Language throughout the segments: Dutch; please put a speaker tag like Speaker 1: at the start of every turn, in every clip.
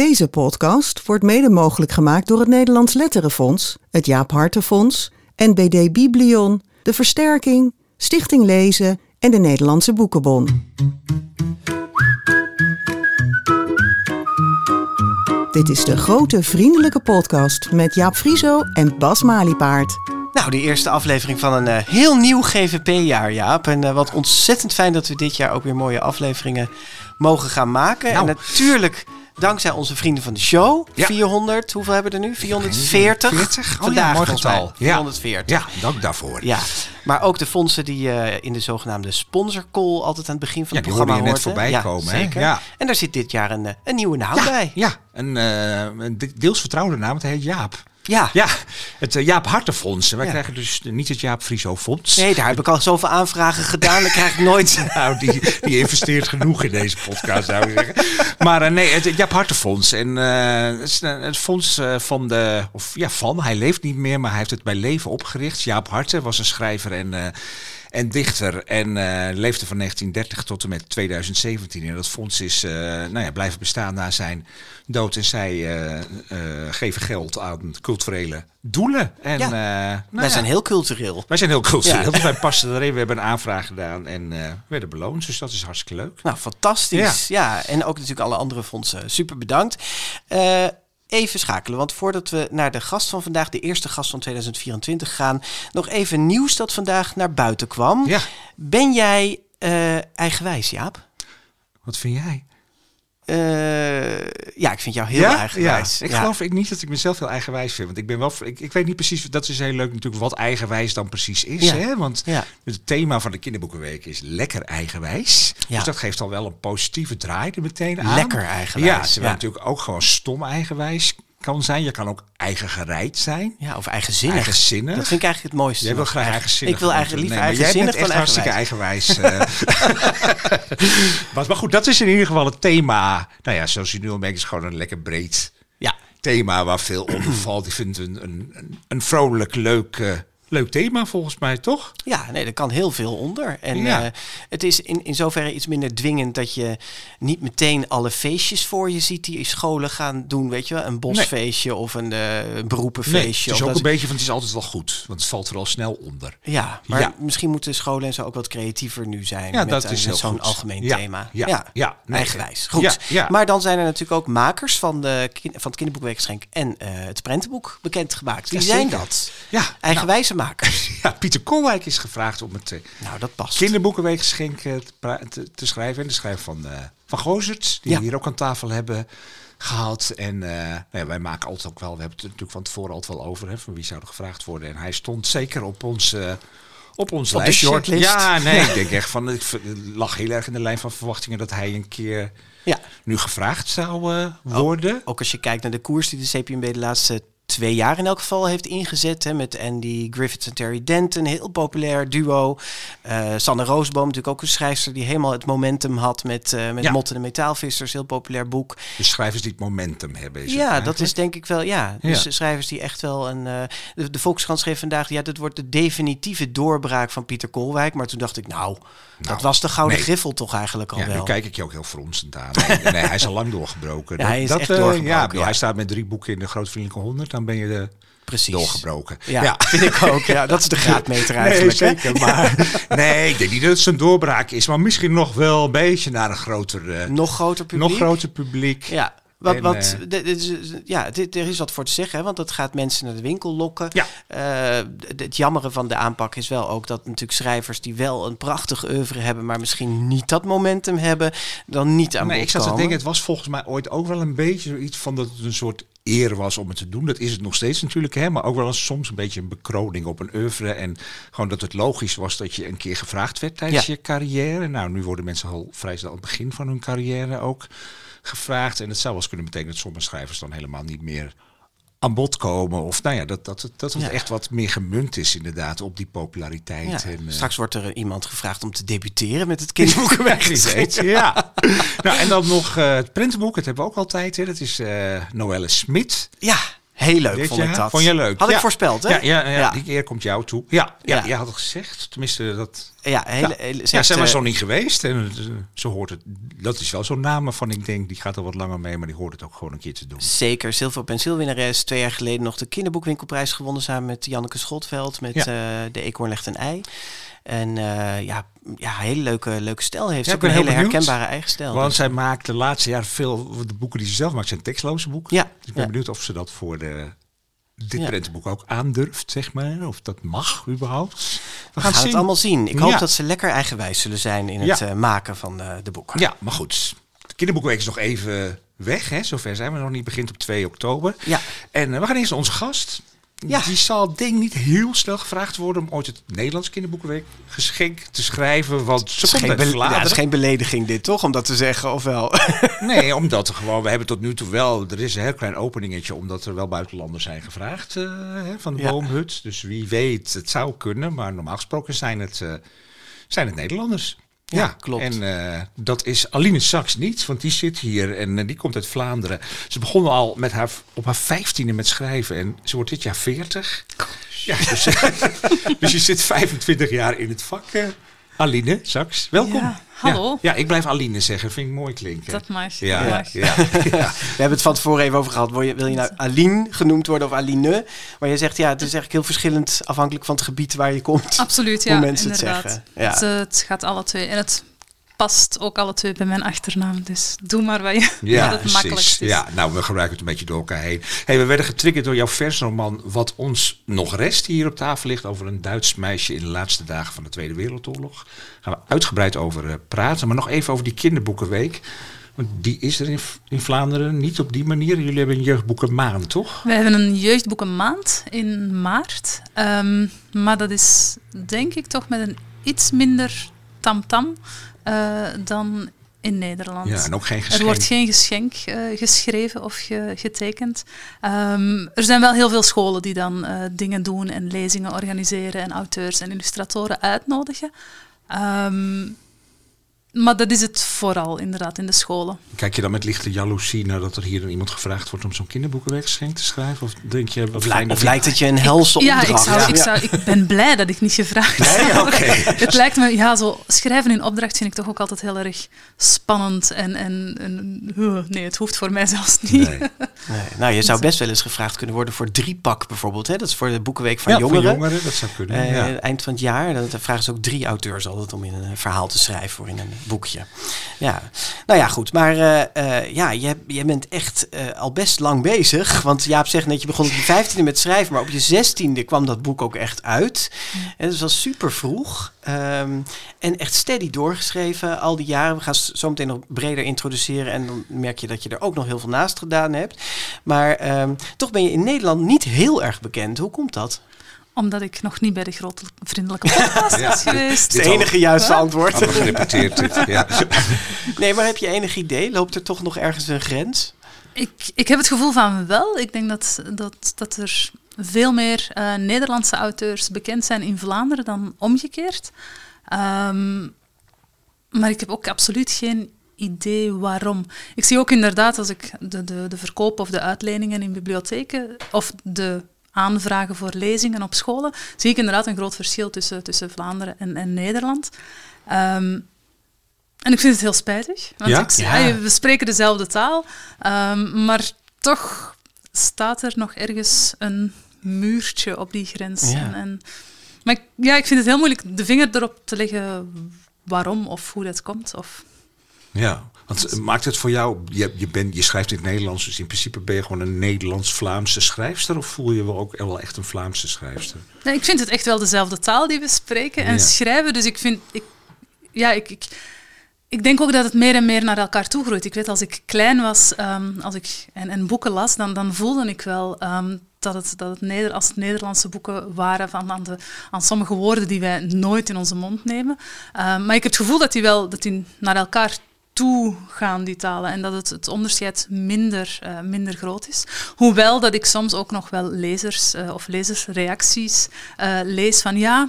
Speaker 1: Deze podcast wordt mede mogelijk gemaakt door het Nederlands Letterenfonds, het Jaap Hartenfonds, NBD Biblion, de Versterking, Stichting Lezen en de Nederlandse Boekenbon. Dit is de grote vriendelijke podcast met Jaap Frieso en Bas Maliepaard.
Speaker 2: Nou, de eerste aflevering van een eh, heel nieuw GVP-jaar, Jaap. En eh, wat ontzettend fijn dat we dit jaar ook weer mooie afleveringen mogen gaan maken.
Speaker 3: Nou.
Speaker 2: En natuurlijk dankzij onze vrienden van de show.
Speaker 3: Ja.
Speaker 2: 400, hoeveel hebben we er nu? 440?
Speaker 3: 40? Oh
Speaker 2: Vandaag
Speaker 3: ja, mooi
Speaker 2: volgens mij.
Speaker 3: getal. Ja.
Speaker 2: 440.
Speaker 3: Ja, dank daarvoor.
Speaker 2: Ja, maar ook de fondsen die eh, in de zogenaamde sponsor call altijd aan het begin van
Speaker 3: Ja,
Speaker 2: het
Speaker 3: die
Speaker 2: programma
Speaker 3: net voorbij komen?
Speaker 2: Zeker.
Speaker 3: Ja.
Speaker 2: En daar zit dit jaar een, eh, een nieuwe naam bij.
Speaker 3: Ja, een, eh, een deels vertrouwde naam, het heet Jaap.
Speaker 2: Ja.
Speaker 3: Ja, het eh, Jaap Hartenfonds. Wij
Speaker 2: Ja.
Speaker 3: krijgen dus niet het Jaap Frieso Fonds.
Speaker 2: Nee, daar heb ik al zoveel aanvragen gedaan. Dan krijg ik nooit...
Speaker 3: Nou, die, die investeert genoeg in deze podcast, zou ik zeggen. Maar eh, nee, het Jaap Hartenfonds. En eh, het is een- het fonds van de... Of ja, van. Hij leeft niet meer, maar hij heeft het bij leven opgericht. Jaap Harten was een schrijver en... en dichter en eh, leefde van 1930 tot en met 2017. En dat fonds is eh, nou ja, blijven bestaan na zijn dood. En zij eh, geven geld aan culturele doelen. En,
Speaker 2: Ja.
Speaker 3: nou
Speaker 2: Wij
Speaker 3: ja,
Speaker 2: zijn heel cultureel.
Speaker 3: wij zijn heel cultureel. Dus wij passen erin. We hebben een aanvraag gedaan en werden beloond. Dus dat is hartstikke leuk.
Speaker 2: Nou, fantastisch. Ja. en ook natuurlijk alle andere fondsen. Super bedankt. Even schakelen, want voordat we naar de gast van vandaag, de eerste gast van 2024 gaan, nog even nieuws dat vandaag naar buiten kwam.
Speaker 3: Ja,
Speaker 2: Ben jij eh, eigenwijs, Jaap?
Speaker 3: wat vind jij?
Speaker 2: Eh, ja, ik vind jou heel
Speaker 3: ja?
Speaker 2: eigenwijs.
Speaker 3: Ja. Ik
Speaker 2: Ja.
Speaker 3: geloof ik niet dat ik mezelf heel eigenwijs vind. Want ik ben wel. Ik, ik weet niet precies. Dat is heel leuk natuurlijk wat eigenwijs dan precies is. Hè? Want het thema van de kinderboekenweek is lekker eigenwijs. Dus dat geeft al wel een positieve draai er meteen aan.
Speaker 2: Lekker eigenwijs,
Speaker 3: Ja,
Speaker 2: ja.
Speaker 3: natuurlijk ook gewoon stom eigenwijs kan zijn. Je kan ook eigen gereid zijn.
Speaker 2: Ja, of eigenzinnig.
Speaker 3: Eigenzinnig.
Speaker 2: Dat vind ik eigenlijk het mooiste.
Speaker 3: Jij wil graag
Speaker 2: Eigen-
Speaker 3: eigenzinnig.
Speaker 2: Ik wil eigenlijk liever
Speaker 3: Nee, maar
Speaker 2: eigenzinnig
Speaker 3: Jij bent
Speaker 2: dan eigenwijs.
Speaker 3: hartstikke eigenwijs. maar, goed, dat is in ieder geval het thema. Nou ja, zoals je nu al merkt, is gewoon een lekker breed
Speaker 2: Ja,
Speaker 3: thema waar veel onder valt. Ik vind het een, een, een, vrolijk, leuk, leuk thema volgens mij, toch?
Speaker 2: Ja, nee, er kan heel veel onder. En
Speaker 3: Ja.
Speaker 2: eh, het is in, in zoverre iets minder dwingend dat je niet meteen alle feestjes voor je ziet die scholen gaan doen. Weet je wel, een bosfeestje of een eh, beroepenfeestje.
Speaker 3: het is ook
Speaker 2: dat
Speaker 3: een beetje van het is altijd wel goed, want het valt er al snel onder.
Speaker 2: Ja, maar
Speaker 3: Ja.
Speaker 2: misschien moeten scholen en zo ook wat creatiever nu zijn.
Speaker 3: Ja,
Speaker 2: met
Speaker 3: dat
Speaker 2: een-
Speaker 3: is
Speaker 2: zo'n algemeen
Speaker 3: Ja,
Speaker 2: thema.
Speaker 3: ja, ja, nee.
Speaker 2: eigenwijs. Goed. Maar dan zijn er natuurlijk ook makers van, de, van het kinderboekweekgeschenk en eh, het prentenboek bekendgemaakt. Wie zijn dat?
Speaker 3: Ja,
Speaker 2: Eigenwijze makers.
Speaker 3: ja, Pieter Kolwijk is gevraagd om het eh,
Speaker 2: Nou, dat past.
Speaker 3: kinderboekenweekgeschenk eh, te, te, te schrijven. En de schrijver van, eh van Gozert, die
Speaker 2: Ja.
Speaker 3: we hier ook aan tafel hebben gehad. En nou ja, wij maken altijd ook wel, we hebben het natuurlijk van tevoren altijd wel over, hè, van wie zou er gevraagd worden. En hij stond zeker op ons, op ons
Speaker 2: Op
Speaker 3: lijstje.
Speaker 2: shortlist.
Speaker 3: Ja, nee, ik denk echt van, ik lag heel erg in de lijn van verwachtingen dat hij een keer
Speaker 2: Ja.
Speaker 3: nu gevraagd zou worden.
Speaker 2: Ook als je kijkt naar de koers die de CPMB de laatste twee jaar in elk geval heeft ingezet. Hè, met Andy Griffiths en Terry Denton, heel populair duo. Eh Sanne Roosboom, natuurlijk ook een schrijfster die helemaal het momentum had met, eh met
Speaker 3: Ja.
Speaker 2: Motten en Metaalvissers. Heel populair boek.
Speaker 3: De schrijvers die het momentum hebben. Is
Speaker 2: Ja, dat
Speaker 3: eigenlijk.
Speaker 2: is denk ik wel, ja. Dus
Speaker 3: Ja.
Speaker 2: schrijvers die echt wel een... eh, de, de Volkskrant schreef vandaag, ja, dit wordt de definitieve doorbraak van Pieter Kolwijk. Maar toen dacht ik, nou, dat
Speaker 3: Nou,
Speaker 2: was de Gouden
Speaker 3: nee.
Speaker 2: Griffel toch eigenlijk al
Speaker 3: Ja, nu
Speaker 2: wel.
Speaker 3: kijk ik je ook heel fronsend aan. Nee, nee, hij is al lang doorgebroken.
Speaker 2: Ja, hij is echt
Speaker 3: eh,
Speaker 2: doorgebroken,
Speaker 3: Ja. Hij staat met drie boeken in de Vriendelijke 100. Dan ben je de
Speaker 2: Precies.
Speaker 3: doorgebroken.
Speaker 2: Ja, vind ik ook. Ja, dat is de graadmeter
Speaker 3: Nee,
Speaker 2: eigenlijk. hè?
Speaker 3: zeker. Maar nee, ik denk niet dat het zo'n doorbraak is. Maar misschien nog wel een beetje naar een groter, eh,
Speaker 2: Nog groter publiek.
Speaker 3: nog groter publiek.
Speaker 2: Ja. Wat,
Speaker 3: En,
Speaker 2: wat,
Speaker 3: eh,
Speaker 2: dit is- ja, dit, er is wat voor te zeggen, hè, want dat gaat mensen naar de winkel lokken.
Speaker 3: Ja.
Speaker 2: Eh, het jammere van de aanpak is wel ook dat natuurlijk schrijvers die wel een prachtig oeuvre hebben, maar misschien niet dat momentum hebben, dan niet aan
Speaker 3: Nee,
Speaker 2: bod
Speaker 3: ik zat te denken, het was volgens mij ooit ook wel een beetje zoiets van dat het een soort eer was om het te doen. Dat is het nog steeds natuurlijk, hè, maar ook wel eens soms een beetje een bekroning op een oeuvre. En gewoon dat het logisch was dat je een keer gevraagd werd tijdens
Speaker 2: Ja.
Speaker 3: je carrière. Nou, nu worden mensen al vrij snel aan het begin van hun carrière ook gevraagd. En het zou wel eens kunnen betekenen dat sommige schrijvers dan helemaal niet meer aan bod komen. Of nou ja, dat, dat, het- dat het
Speaker 2: Ja.
Speaker 3: echt wat meer gemunt is inderdaad op die populariteit.
Speaker 2: Ja,
Speaker 3: En, eh,
Speaker 2: straks wordt er iemand gevraagd om te debuteren met het kinderboekenweekgeschenk.
Speaker 3: weet, ja. nou, en dan nog eh, het prentenboek, dat hebben we ook altijd. Hè. Dat is eh Noelle Smit.
Speaker 2: Ja, Heel leuk vond ik
Speaker 3: jaar?
Speaker 2: dat.
Speaker 3: Vond je leuk?
Speaker 2: Had
Speaker 3: Ja.
Speaker 2: ik voorspeld, hè?
Speaker 3: Ja, ja, ja, die eer komt jou toe. Ja, ja, had het gezegd. Tenminste, dat...
Speaker 2: Ja, hele,
Speaker 3: Ja.
Speaker 2: hele, ze
Speaker 3: zijn we
Speaker 2: eh,
Speaker 3: zo niet geweest. En eh, ze hoort het. Dat is wel zo'n naam waarvan ik denk, die gaat er wat langer mee, maar die hoort het ook gewoon een keer te doen.
Speaker 2: Zeker, zilver pensielwinnares. Twee jaar geleden nog de kinderboekwinkelprijs gewonnen samen met Janneke Schotveld met eh, De Eekhoorn legt een ei. En eh, ja, ja, hele leuke, leuke stijl heeft.
Speaker 3: Ja,
Speaker 2: ook een hele
Speaker 3: benieuwd.
Speaker 2: herkenbare eigen stijl.
Speaker 3: Want
Speaker 2: Dus-
Speaker 3: zij maakt de laatste jaren veel, de boeken die ze zelf maakt zijn tekstloze boeken.
Speaker 2: Ja,
Speaker 3: Dus ik ben
Speaker 2: ja.
Speaker 3: benieuwd of ze dat voor de, dit
Speaker 2: Ja.
Speaker 3: prentenboek ook aandurft, zeg maar. Of dat mag überhaupt.
Speaker 2: we gaan het allemaal zien. Ik hoop dat ze lekker eigenwijs zullen zijn in het eh, maken van de boeken.
Speaker 3: Ja, maar goed. De kinderboekenweek is nog even weg. Hè? Zover zijn we nog niet. Begint op 2 oktober.
Speaker 2: Ja.
Speaker 3: En eh, we gaan eerst naar onze gast.
Speaker 2: Ja.
Speaker 3: Die zal denk ik niet heel snel gevraagd worden om ooit het Nederlands kinderboekenweek geschenk te schrijven. Want ze
Speaker 2: Het is,
Speaker 3: komt
Speaker 2: geen
Speaker 3: uit
Speaker 2: ja, het is geen belediging dit, toch? Om dat te zeggen, of wel?
Speaker 3: Nee, omdat er gewoon, we hebben tot nu toe wel, er is een heel klein openingetje, omdat er wel buitenlanders zijn gevraagd eh, hè, van de
Speaker 2: Ja.
Speaker 3: boomhut. Dus wie weet, het zou kunnen, maar normaal gesproken zijn het, eh, zijn het Nederlanders.
Speaker 2: Ja, klopt.
Speaker 3: En eh, dat is Aline Sachs niet, want die zit hier en eh, die komt uit Vlaanderen. Ze begon al met haar, op haar vijftiende met schrijven en ze wordt dit jaar veertig. Ja, dus, dus je zit 25 jaar in het vak. Aline Sachs, welkom.
Speaker 4: Ja, hallo.
Speaker 3: Ja, ja, ik blijf Aline zeggen, vind ik mooi klinken.
Speaker 4: Dat mag.
Speaker 3: Ja, ja,
Speaker 4: mag.
Speaker 3: ja, ja.
Speaker 2: We hebben het van tevoren even over gehad. Wil je, wil je nou Aline genoemd worden of Aline? Maar je zegt ja, het is eigenlijk heel verschillend afhankelijk van het gebied waar je komt.
Speaker 4: Absoluut,
Speaker 2: Hoe
Speaker 4: ja.
Speaker 2: mensen het
Speaker 4: inderdaad.
Speaker 2: zeggen. Ja.
Speaker 4: Het, eh, het gaat alle twee. En het past ook alle twee bij mijn achternaam. Dus doe maar wat, je,
Speaker 3: Ja,
Speaker 4: het makkelijkst is.
Speaker 3: Ja, nou, we gebruiken het een beetje door elkaar heen. Hey, we werden getriggerd door jouw versroman Wat ons nog rest hier op tafel ligt over een Duits meisje in de laatste dagen van de Tweede Wereldoorlog. Daar gaan we uitgebreid over eh, praten. Maar nog even over die kinderboekenweek. Want die is er in, in Vlaanderen niet op die manier. Jullie hebben een jeugdboekenmaand, toch?
Speaker 4: We hebben een jeugdboekenmaand in maart. Ehm, maar dat is denk ik toch met een iets minder tamtam eh, dan in Nederland.
Speaker 3: Ja, en ook geen
Speaker 4: Er
Speaker 3: geschenk.
Speaker 4: wordt geen geschenk eh, geschreven of ge- getekend. Ehm, er zijn wel heel veel scholen die dan eh, dingen doen en lezingen organiseren en auteurs en illustratoren uitnodigen. Ehm, maar dat is het vooral inderdaad in de scholen.
Speaker 3: Kijk je dan met lichte jaloezie naar dat er hier dan iemand gevraagd wordt om zo'n kinderboekenweekgeschenk te schrijven? Of denk je,
Speaker 2: Of, lijkt,
Speaker 3: dat
Speaker 2: of lijkt het je een helse
Speaker 4: Ja,
Speaker 2: opdracht?
Speaker 4: ik, zou, ik, zou, ik ben blij dat ik niet gevraagd
Speaker 3: Nee, oké.
Speaker 4: Het lijkt me, ja, zo schrijven in opdracht vind ik toch ook altijd heel erg spannend. En, en, en uh, nee, het hoeft voor mij zelfs niet.
Speaker 3: Nee.
Speaker 2: Nee, nou, je zou best wel eens gevraagd kunnen worden voor drie pak bijvoorbeeld. Hè? Dat is voor de boekenweek van
Speaker 3: Ja,
Speaker 2: jongeren.
Speaker 3: voor jongeren, dat zou kunnen.
Speaker 2: Eh,
Speaker 3: ja.
Speaker 2: Eind van het jaar, dan vragen ze ook drie auteurs altijd om in een verhaal te schrijven voor in een boekje. Ja, nou ja, goed. Maar eh, ja, je, je bent echt eh, al best lang bezig. Want Jaap zegt net, je begon op je vijftiende met schrijven, maar op je zestiende kwam dat boek ook echt uit. En dat was super vroeg. Ehm, en echt steady doorgeschreven al die jaren. We gaan zo meteen nog breder introduceren. En dan merk je dat je er ook nog heel veel naast gedaan hebt. Maar ehm, toch ben je in Nederland niet heel erg bekend. Hoe komt dat?
Speaker 4: Omdat ik nog niet bij de grote vriendelijke podcast
Speaker 3: Ja,
Speaker 4: was geweest.
Speaker 2: Het enige juiste antwoord.
Speaker 3: We gerepeteerd dit. Ja.
Speaker 2: Nee, maar heb je enig idee? Loopt er toch nog ergens een grens?
Speaker 4: Ik, ik heb het gevoel van wel. Ik denk dat, dat, dat er veel meer eh, Nederlandse auteurs bekend zijn in Vlaanderen dan omgekeerd. Ehm, maar ik heb ook absoluut geen idee waarom. Ik zie ook inderdaad als ik de, de, de verkoop of de uitleningen in bibliotheken of de aanvragen voor lezingen op scholen, zie ik inderdaad een groot verschil tussen, tussen Vlaanderen en, en Nederland. Ehm, en ik vind het heel spijtig, want
Speaker 3: Ja?
Speaker 4: ik,
Speaker 2: Ja.
Speaker 4: we spreken dezelfde taal, ehm, maar toch staat er nog ergens een muurtje op die grens.
Speaker 2: Ja.
Speaker 4: En, en, maar ik, ja, ik vind het heel moeilijk de vinger erop te leggen waarom of hoe dat komt. Of,
Speaker 3: Ja, want maakt het voor jou, je, je, bent, je schrijft in het Nederlands, dus in principe ben je gewoon een Nederlands-Vlaamse schrijfster? Of voel je wel ook wel echt een Vlaamse schrijfster?
Speaker 4: Nee, ik vind het echt wel dezelfde taal die we spreken en
Speaker 3: Ja.
Speaker 4: schrijven. Dus ik vind, ik, ja, ik, ik, ik denk ook dat het meer en meer naar elkaar toe groeit. Ik weet, als ik klein was ehm, als ik, en, en boeken las, dan, dan voelde ik wel ehm, dat het, dat het Neder, als het Nederlandse boeken waren van, aan, de, aan sommige woorden die wij nooit in onze mond nemen. Ehm, maar ik heb het gevoel dat die wel dat die naar elkaar gaan, die talen. En dat het, het onderscheid minder, uh, minder groot is. Hoewel dat ik soms ook nog wel lezers uh, of lezersreacties uh, lees van ja,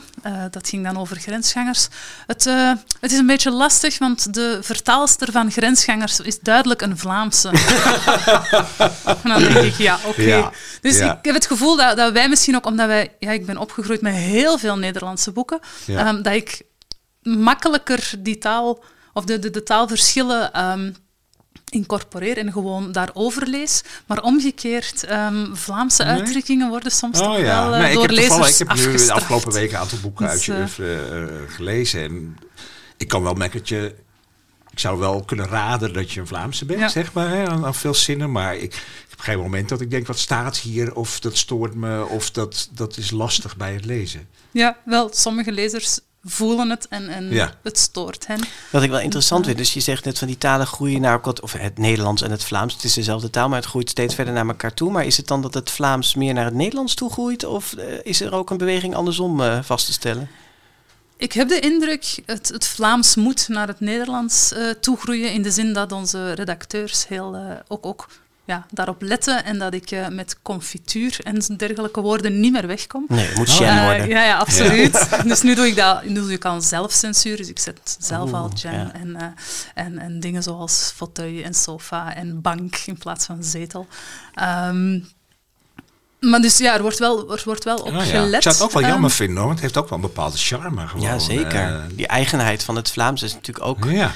Speaker 4: dat ging dan over grensgangers. Het, het is een beetje lastig, want de vertaalster van grensgangers is duidelijk een Vlaamse. en dan denk ik, ja, oké. Okay. Ja, dus ja. ik heb het gevoel dat, dat wij misschien ook, omdat wij, ja, ik ben opgegroeid met heel veel Nederlandse boeken, ja. um, dat ik makkelijker die taal of de, de, de taalverschillen um, incorporeer en gewoon daarover lees. Maar omgekeerd, um, Vlaamse nee? uitdrukkingen worden soms
Speaker 3: oh,
Speaker 4: toch
Speaker 3: ja.
Speaker 4: wel uh,
Speaker 3: nee,
Speaker 4: door
Speaker 3: ik heb
Speaker 4: lezers
Speaker 3: Ik heb nu de afgelopen weken een aantal boeken
Speaker 4: Dus,
Speaker 3: uit je uh, gelezen. En ik kan wel merken dat je... Ik zou wel kunnen raden dat je een Vlaamse bent,
Speaker 4: Ja.
Speaker 3: zeg maar, hè, aan, aan veel zinnen. Maar ik, ik heb geen moment dat ik denk, wat staat hier? Of dat stoort me, of dat, dat is lastig bij het lezen.
Speaker 4: Ja, wel, sommige lezers voelen het en, en
Speaker 3: Ja.
Speaker 4: het stoort hen.
Speaker 2: Wat ik wel interessant vind, dus je zegt net van die talen groeien naar elkaar, of het Nederlands en het Vlaams, het is dezelfde taal, maar het groeit steeds verder naar elkaar toe. Maar is het dan dat het Vlaams meer naar het Nederlands toe groeit, of eh, is er ook een beweging andersom eh, vast te stellen?
Speaker 4: Ik heb de indruk, het, het Vlaams moet naar het Nederlands eh, toegroeien, in de zin dat onze redacteurs heel, eh, ook, ook ja, daarop letten en dat ik eh, met confituur en dergelijke woorden niet meer wegkom.
Speaker 2: Nee, het moet
Speaker 3: Oh.
Speaker 2: jam worden.
Speaker 4: ja, ja, absoluut. Dus nu doe ik dat, nu doe ik al zelfcensuur, dus ik zet zelf al jam
Speaker 2: ja.
Speaker 4: en, eh, en, en dingen zoals fauteuil en sofa en bank in plaats van zetel. Ehm, maar dus ja, er wordt wel, er wordt wel op
Speaker 3: Ah, ja.
Speaker 4: gelet.
Speaker 3: Ik zou het ook wel
Speaker 4: Ehm,
Speaker 3: jammer vinden, hoor, want het heeft ook wel een bepaalde charme. Gewoon.
Speaker 2: Ja, zeker. Die eigenheid van het Vlaams is natuurlijk ook
Speaker 3: ja.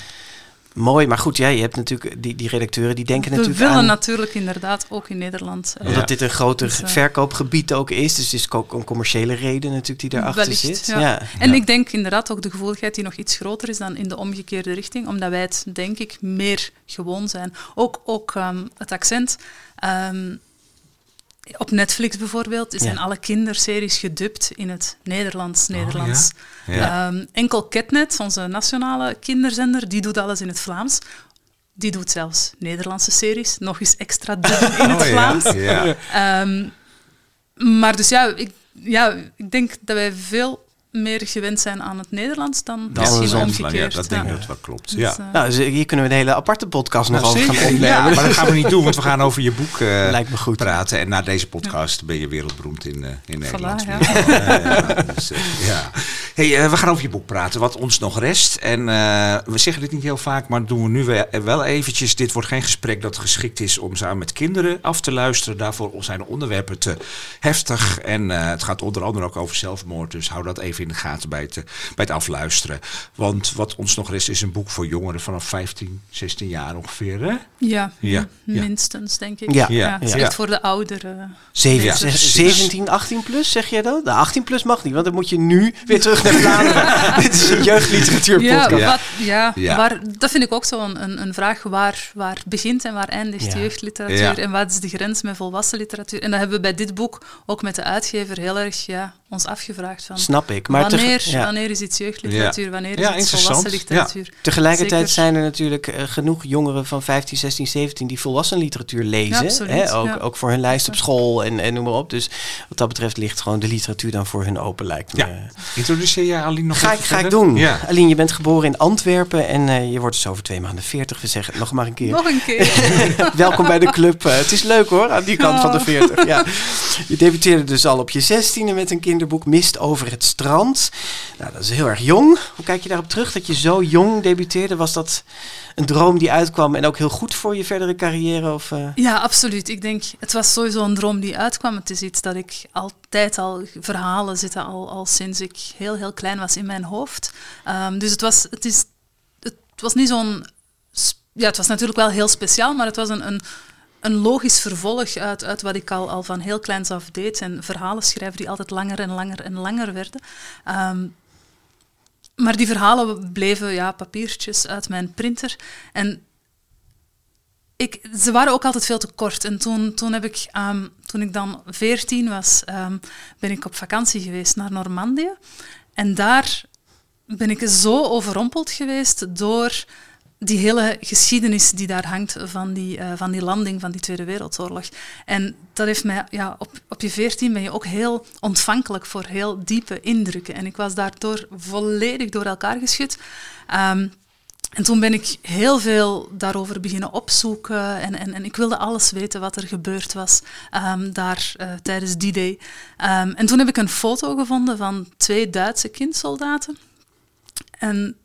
Speaker 2: Mooi. Maar goed, ja, je hebt natuurlijk die, die redacteuren die denken
Speaker 4: we
Speaker 2: natuurlijk
Speaker 4: willen
Speaker 2: aan...
Speaker 4: natuurlijk inderdaad ook in Nederland. eh,
Speaker 2: Omdat
Speaker 3: Ja.
Speaker 2: dit een groter
Speaker 4: Dus, eh,
Speaker 2: verkoopgebied ook is. Dus het is ook een commerciële reden natuurlijk die daarachter
Speaker 4: Wellicht,
Speaker 2: zit.
Speaker 4: ja.
Speaker 2: Ja.
Speaker 4: En
Speaker 3: Ja.
Speaker 4: ik denk inderdaad ook de gevoeligheid die nog iets groter is dan in de omgekeerde richting, omdat wij het, denk ik, meer gewoon zijn. Ook, ook ehm, het accent. Ehm, op Netflix bijvoorbeeld zijn
Speaker 2: Ja.
Speaker 4: alle kinderseries gedubt in het Nederlands. Nederlands.
Speaker 3: Oh, Ja.
Speaker 4: Ehm, enkel Catnet, onze nationale kinderzender, die doet alles in het Vlaams. Die doet zelfs Nederlandse series, nog eens extra dubben in het
Speaker 3: Oh.
Speaker 4: Vlaams. Ehm, maar dus ja ik, ja, ik denk dat wij veel meer gewend zijn aan het Nederlands dan misschien omgekeerd.
Speaker 3: Ja, dat denk ik dat wel klopt.
Speaker 4: Dus,
Speaker 3: Ja.
Speaker 4: eh,
Speaker 2: Nou, dus hier kunnen we een hele aparte podcast nog over gaan opnemen.
Speaker 3: Ja, maar dat gaan we niet doen, want we gaan over je boek eh,
Speaker 2: Lijkt me goed.
Speaker 3: praten. En na deze podcast ben je wereldberoemd in, eh, in Nederland.
Speaker 4: ja.
Speaker 3: Ja, ja, dus, eh, ja. Hey, eh, we gaan over je boek praten, wat ons nog rest. En eh, we zeggen dit niet heel vaak, maar doen we nu wel- wel eventjes. Dit wordt geen gesprek dat geschikt is om samen met kinderen af te luisteren. Daarvoor zijn de onderwerpen te heftig. En eh, het gaat onder andere ook over zelfmoord. Dus hou dat even in de gaten bij het, eh, bij het afluisteren. Want wat ons nog rest is een boek voor jongeren vanaf 15, 16 jaar ongeveer. Hè?
Speaker 4: ja,
Speaker 3: Ja,
Speaker 4: minstens, denk ik.
Speaker 2: Ja.
Speaker 3: Ja,
Speaker 4: het is
Speaker 3: ja.
Speaker 4: echt voor de ouderen.
Speaker 2: Zeven-
Speaker 4: Ja.
Speaker 2: ze-
Speaker 3: Precies.
Speaker 2: 17, 18 plus, zeg jij dat? De 18 plus mag niet, want dan moet je nu weer terug naar Vlaanderen. Dit is een jeugdliteratuurpodcast.
Speaker 4: Ja,
Speaker 3: Ja.
Speaker 4: Wat, ja,
Speaker 3: Ja.
Speaker 4: Waar, dat vind ik ook zo een, een, een vraag. Waar, waar begint en waar eindigt
Speaker 2: Ja.
Speaker 4: jeugdliteratuur?
Speaker 3: Ja.
Speaker 4: En wat is de grens met volwassen literatuur? En dat hebben we bij dit boek ook met de uitgever heel erg ja, ons afgevraagd. Van,
Speaker 2: Snap ik. Maar
Speaker 4: wanneer,
Speaker 2: ja.
Speaker 4: wanneer is iets jeugdliteratuur? Wanneer
Speaker 3: Ja,
Speaker 4: is iets
Speaker 3: interessant.
Speaker 4: volwassen literatuur?
Speaker 2: Tegelijkertijd
Speaker 4: Zeker.
Speaker 2: zijn er natuurlijk eh, genoeg jongeren van 15, 16, 17 die volwassen literatuur lezen. Hè? Ook,
Speaker 4: ja.
Speaker 2: ook voor hun lijst op school en, en noem maar op. Dus wat dat betreft ligt gewoon de literatuur dan voor hun open, lijkt me.
Speaker 3: Ja. Introduceer jij Aline nog
Speaker 2: Ga ik, ga ik doen.
Speaker 3: Ja.
Speaker 2: Aline, je bent geboren in Antwerpen en eh, je wordt dus over twee maanden 40. We zeggen het nog maar een keer.
Speaker 4: Nog een keer.
Speaker 2: Welkom bij de club. Eh, het is leuk hoor, aan die kant van de
Speaker 4: Oh.
Speaker 2: 40. Ja. Je debuteerde dus al op je 16e met een kinderboek Mist over het strand. Nou, dat is heel erg jong. Hoe kijk je daarop terug dat je zo jong debuteerde? Was dat een droom die uitkwam en ook heel goed voor je verdere carrière? Of, eh?
Speaker 4: Ja, absoluut. Ik denk, het was sowieso een droom die uitkwam. Het is iets dat ik altijd al, verhalen zitten al, al sinds ik heel, heel klein was in mijn hoofd. Ehm, dus het was, het, is, het was niet zo'n... Ja, het was natuurlijk wel heel speciaal, maar het was een, een, een logisch vervolg uit, uit wat ik al, al van heel kleins af deed. En verhalen schrijven die altijd langer en langer en langer werden. Ehm, maar die verhalen bleven ja, papiertjes uit mijn printer. En ik, ze waren ook altijd veel te kort. En toen, toen, heb ik, ehm, toen ik dan veertien was, ehm, ben ik op vakantie geweest naar Normandië. En daar ben ik zo overrompeld geweest door die hele geschiedenis die daar hangt van die, eh, van die landing van die Tweede Wereldoorlog. En dat heeft mij, ja, op, op je veertien ben je ook heel ontvankelijk voor heel diepe indrukken. En ik was daardoor volledig door elkaar geschud. Ehm, En toen ben ik heel veel daarover beginnen opzoeken en, en, en ik wilde alles weten wat er gebeurd was ehm, daar uh, tijdens die day. Um, en toen heb ik een foto gevonden van twee Duitse kindsoldaten. En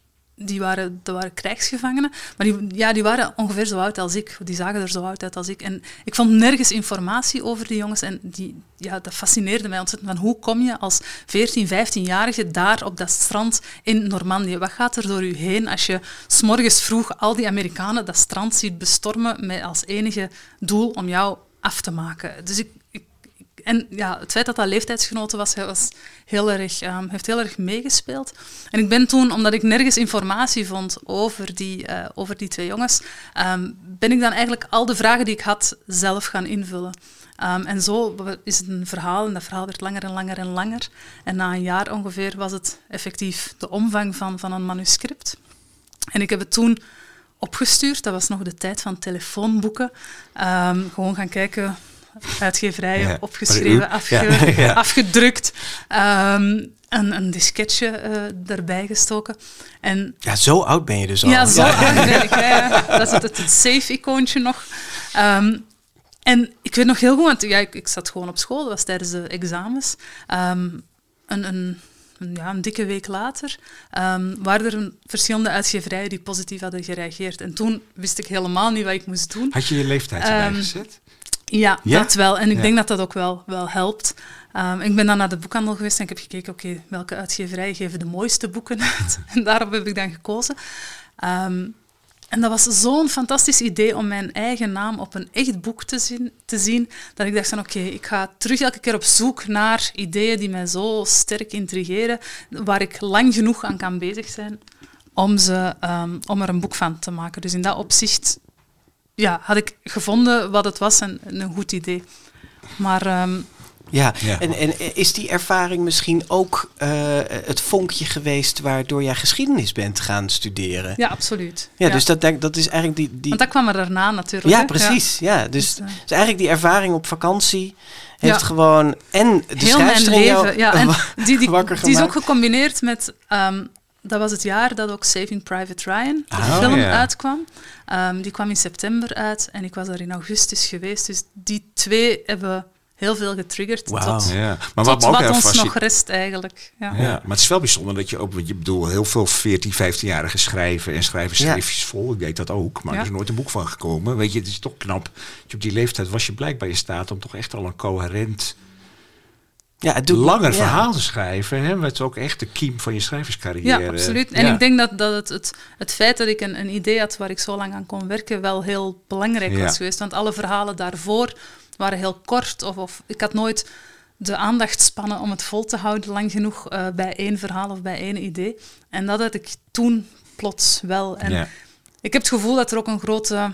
Speaker 4: die waren, dat waren krijgsgevangenen, maar die, ja, die waren ongeveer zo oud als ik. Die zagen er zo oud uit als ik. En ik vond nergens informatie over die jongens en die, ja, dat fascineerde mij ontzettend. Van hoe kom je als 14, 15-jarige daar op dat strand in Normandië? Wat gaat er door u heen als je s'morgens vroeg al die Amerikanen dat strand ziet bestormen met als enige doel om jou af te maken? Dus ik, en ja, het feit dat dat leeftijdsgenoten was, was heel erg, um, heeft heel erg meegespeeld. En ik ben toen, omdat ik nergens informatie vond over die, uh, over die twee jongens, um, ben ik dan eigenlijk al de vragen die ik had zelf gaan invullen. Um, en zo is het een verhaal, en dat verhaal werd langer en langer en langer. En na een jaar ongeveer was het effectief de omvang van, van een manuscript. En ik heb het toen opgestuurd, dat was nog de tijd van telefoonboeken. gewoon gaan kijken uitgeverijen ja. opgeschreven, afge afgedrukt. Um, een, een disketje uh, erbij gestoken. En,
Speaker 2: ja, zo oud ben je dus al.
Speaker 4: Ja, zo oud ben ik. Dat is het, het safe-icoontje nog. Um, en ik weet nog heel goed, want ja, ik, ik, zat gewoon op school, dat was tijdens de examens. Um, een, een, ja, een dikke week later um, waren er een, verschillende uitgeverijen die positief hadden gereageerd. En toen wist ik helemaal niet wat ik moest doen.
Speaker 3: Had je je leeftijd erbij um, gezet?
Speaker 4: Ja, dat wel. En ik denk dat dat ook wel, wel helpt. Um, ik ben dan naar de boekhandel geweest en ik heb gekeken, oké, welke uitgeverijen geven de mooiste boeken uit? en daarop heb ik dan gekozen. Um, en dat was zo'n fantastisch idee om mijn eigen naam op een echt boek te zien, te zien dat ik dacht van oké, ik ga terug elke keer op zoek naar ideeën die mij zo sterk intrigeren, waar ik lang genoeg aan kan bezig zijn om, ze, um, om er een boek van te maken. Dus in dat opzicht ja, had ik gevonden wat het was en een goed idee. Maar... Um,
Speaker 2: ja, En, en is die ervaring misschien ook uh, het vonkje geweest waardoor jij geschiedenis bent gaan studeren?
Speaker 4: Ja, absoluut.
Speaker 2: Ja, dus dat, dat is eigenlijk die, die...
Speaker 4: Want dat kwam er daarna natuurlijk.
Speaker 2: Ja, precies. Ja. Dus, dus, uh... dus, eigenlijk die ervaring op vakantie heeft gewoon... En de
Speaker 4: Heel mijn leven, ja. En die, die, die is ook gecombineerd met um, dat was het jaar dat ook Saving Private Ryan, de oh, film, uitkwam. Um, die kwam in september uit en ik was daar in augustus geweest. Dus die twee hebben heel veel getriggerd wow. tot, ja. maar wat, tot wat ons nog rest eigenlijk. Ja.
Speaker 3: ja. maar het is wel bijzonder dat je ook, want je bedoel, heel veel 14, 15-jarigen schrijven en schrijven schriftjes vol. Ik deed dat ook, maar er is nooit een boek van gekomen. Weet je, het is toch knap. Je op die leeftijd was je blijkbaar in staat om toch echt al een coherent ja, het doet, langer verhaal te schrijven. Hè? Het is ook echt de kiem van je schrijverscarrière.
Speaker 4: Ja, absoluut. En ik denk dat, dat het, het, het feit dat ik een, een idee had waar ik zo lang aan kon werken, wel heel belangrijk was geweest. Want alle verhalen daarvoor waren heel kort. Of, of ik had nooit de aandachtspannen om het vol te houden lang genoeg uh, bij één verhaal of bij één idee. En dat had ik toen plots wel. En ik heb het gevoel dat er ook een grote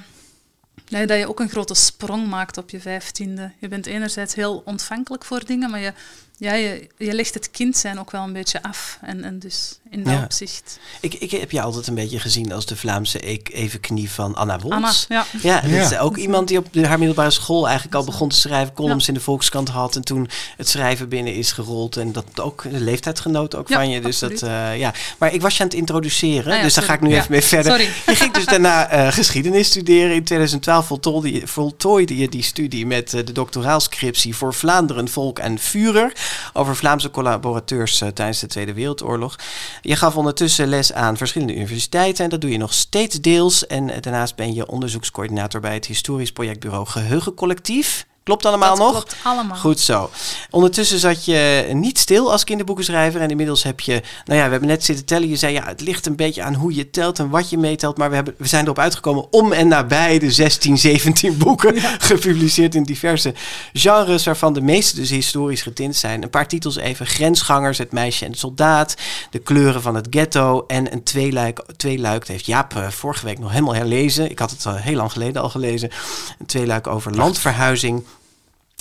Speaker 4: Nee, dat je ook een grote sprong maakt op je vijftiende. Je bent enerzijds heel ontvankelijk voor dingen, maar je, ja, je, je legt het kind zijn ook wel een beetje af. En, en dus in dat opzicht.
Speaker 2: Ik, ik heb je altijd een beetje gezien als de Vlaamse evenknie van Anna Wolfs.
Speaker 4: Anna, ja.
Speaker 2: Ja, dat is ook iemand die op de, haar middelbare school eigenlijk al begon te schrijven, columns in de Volkskrant had en toen het schrijven binnen is gerold. En dat ook een leeftijdsgenoot ook van je. Dus dat, uh, ja. Maar ik was je aan het introduceren, ah dus daar ga ik nu even mee verder.
Speaker 4: Sorry.
Speaker 2: Je ging dus daarna uh, geschiedenis studeren. In 2012 voltooide je, voltooide je die studie met uh, de doctoraalscriptie voor Vlaanderen, Volk en Führer over Vlaamse collaborateurs tijdens de Tweede Wereldoorlog. Je gaf ondertussen les aan verschillende universiteiten en dat doe je nog steeds deels. En daarnaast ben je onderzoekscoördinator bij het historisch projectbureau Geheugencollectief. Klopt allemaal
Speaker 4: dat
Speaker 2: nog?
Speaker 4: Klopt allemaal.
Speaker 2: Goed zo. Ondertussen zat je niet stil als kinderboekenschrijver. En inmiddels heb je, nou ja, we hebben net zitten tellen. Je zei ja, het ligt een beetje aan hoe je telt en wat je meetelt. Maar we, hebben, we zijn erop uitgekomen om en nabij de 16, 17 boeken gepubliceerd in diverse genres. Waarvan de meeste dus historisch getint zijn. Een paar titels even. Grensgangers, Het meisje en de soldaat. De kleuren van het ghetto. En een tweeluik, tweeluik dat heeft Jaap uh, vorige week nog helemaal herlezen. Ik had het uh, heel lang geleden al gelezen. Een tweeluik over landverhuizing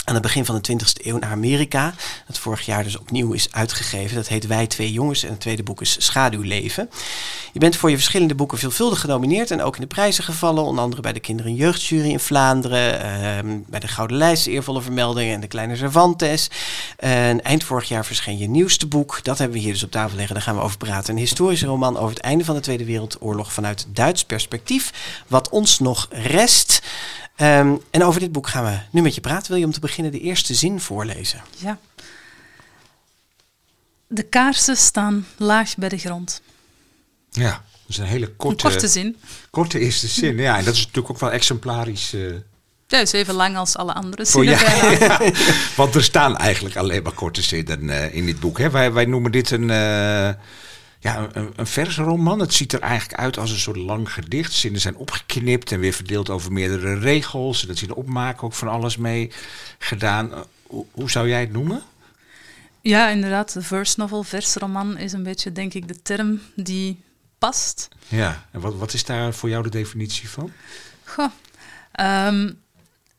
Speaker 2: aan het begin van de 20e eeuw naar Amerika. Dat vorig jaar dus opnieuw is uitgegeven. Dat heet Wij Twee Jongens en het tweede boek is Schaduwleven. Je bent voor je verschillende boeken veelvuldig genomineerd en ook in de prijzen gevallen. Onder andere bij de Kinder- en Jeugdjury in Vlaanderen, ehm, bij de Gouden Lijst, eervolle vermeldingen en de Kleine Cervantes. En eind vorig jaar verscheen je nieuwste boek. Dat hebben we hier dus op tafel liggen. Daar gaan we over praten. Een historische roman over het einde van de Tweede Wereldoorlog vanuit Duits perspectief. Wat ons nog rest. Ehm, en over dit boek gaan we nu met je praten. Wil je om te beginnen de eerste zin voorlezen?
Speaker 4: Ja. De kaarsen staan laag bij de grond.
Speaker 3: Ja, dat is een hele korte,
Speaker 4: Een korte zin.
Speaker 3: korte eerste zin. Ja, en dat is natuurlijk ook wel exemplarisch. eh,
Speaker 4: Ja, is even lang als alle andere zinnen.
Speaker 3: ja,
Speaker 4: bijna.
Speaker 3: ja. Want er staan eigenlijk alleen maar korte zinnen eh, in dit boek. Hè. Wij, wij noemen dit een, eh ja, een, een versroman. Het ziet er eigenlijk uit als een soort lang gedicht. Zinnen zijn opgeknipt en weer verdeeld over meerdere regels. En dat zie je opmaken ook van alles mee gedaan. Eh, hoe, hoe zou jij het noemen?
Speaker 4: Ja, inderdaad. De verse novel, versroman, is een beetje, denk ik, de term die past.
Speaker 3: Ja, en wat, wat is daar voor jou de definitie van?
Speaker 4: Goh. Ehm,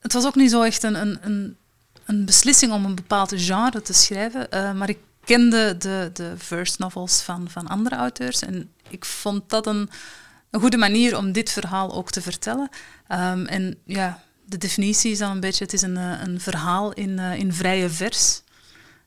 Speaker 4: het was ook niet zo echt een, een, een, een beslissing om een bepaald genre te schrijven, eh, maar ik kende de, de verse novels van, van andere auteurs en ik vond dat een, een goede manier om dit verhaal ook te vertellen. Ehm, en ja, de definitie is dan een beetje, het is een, eh, een verhaal in, eh, in vrije vers.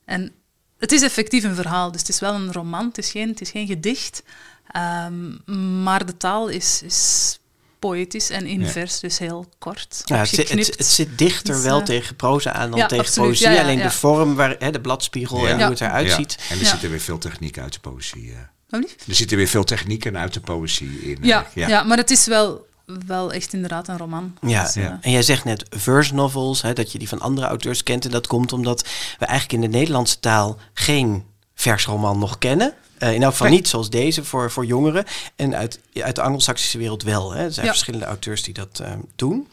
Speaker 4: En het is effectief een verhaal, dus het is wel een roman, het is geen, het is geen gedicht. Ehm, maar de taal is, is poëtisch en in
Speaker 3: Ja.
Speaker 4: vers, dus heel kort.
Speaker 2: Ja, het, zit, het, zit dichter
Speaker 4: Dus,
Speaker 2: wel
Speaker 4: eh,
Speaker 2: tegen proza aan dan
Speaker 4: ja,
Speaker 2: tegen
Speaker 4: absoluut.
Speaker 2: poëzie.
Speaker 4: Ja, ja,
Speaker 2: Alleen
Speaker 4: ja.
Speaker 2: de vorm, waar, hè, de bladspiegel en
Speaker 3: Ja.
Speaker 2: hoe het eruit
Speaker 3: Ja.
Speaker 2: ziet.
Speaker 3: En er
Speaker 4: Ja.
Speaker 3: zit er weer veel techniek uit de poëzie. eh.
Speaker 4: Blieft?
Speaker 3: Er zitten weer veel technieken uit de poëzie in. eh,
Speaker 4: Ja, ja. maar het is wel, wel echt inderdaad een roman.
Speaker 2: Ja,
Speaker 4: Dus,
Speaker 3: ja.
Speaker 2: en jij zegt net verse novels, hè, dat je die van andere auteurs kent. En dat komt omdat we eigenlijk in de Nederlandse taal geen versroman nog kennen. Eh, in elk geval
Speaker 3: Nee.
Speaker 2: niet zoals deze voor, voor jongeren. En uit, uit de Anglo-Saxische wereld wel. Hè. Er zijn
Speaker 4: Ja.
Speaker 2: verschillende auteurs die dat eh, doen.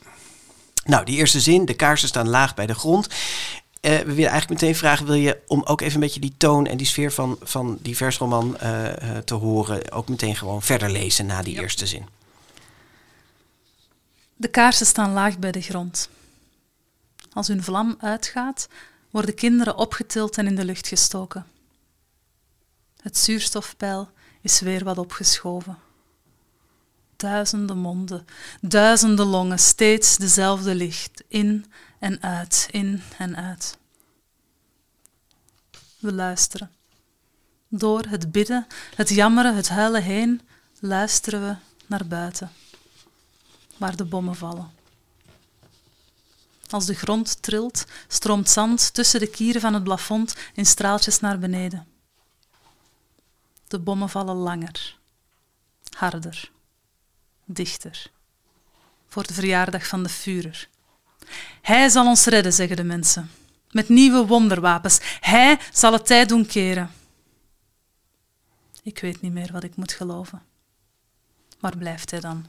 Speaker 2: Nou, die eerste zin, de kaarsen staan laag bij de grond. Eh, we willen eigenlijk meteen vragen, wil je om ook even een beetje die toon en die sfeer van, van die versroman eh, te horen, ook meteen gewoon verder lezen na die
Speaker 4: Ja.
Speaker 2: eerste zin?
Speaker 4: De kaarsen staan laag bij de grond. Als hun vlam uitgaat, worden kinderen opgetild en in de lucht gestoken. Het zuurstofpeil is weer wat opgeschoven. Duizenden monden, duizenden longen, steeds dezelfde licht, in en uit, in en uit. We luisteren. Door het bidden, het jammeren, het huilen heen, luisteren we naar buiten waar de bommen vallen. Als de grond trilt, stroomt zand tussen de kieren van het plafond in straaltjes naar beneden. De bommen vallen langer, harder, dichter. Voor de verjaardag van de Führer. Hij zal ons redden, zeggen de mensen. Met nieuwe wonderwapens. Hij zal het tijd doen keren. Ik weet niet meer wat ik moet geloven. Waar blijft hij dan?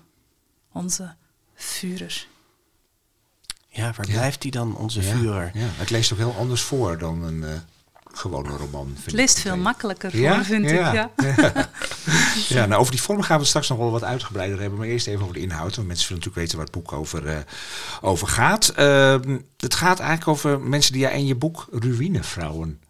Speaker 4: onze Führer.
Speaker 2: Ja, waar
Speaker 3: Ja.
Speaker 2: blijft die dan, onze
Speaker 3: Ja,
Speaker 2: Führer?
Speaker 3: Ja, het leest ook heel anders voor dan een eh, gewone roman. vind ik
Speaker 4: leest veel makkelijker
Speaker 3: Ja?
Speaker 4: voor, vind
Speaker 3: Ja.
Speaker 4: ik. Ja.
Speaker 3: Ja, nou, over die vorm gaan we straks nog wel wat uitgebreider hebben. Maar eerst even over de inhoud. Want mensen willen natuurlijk weten waar het boek over, eh, over gaat. Ehm, het gaat eigenlijk over mensen die jij in je boek ruïnevrouwen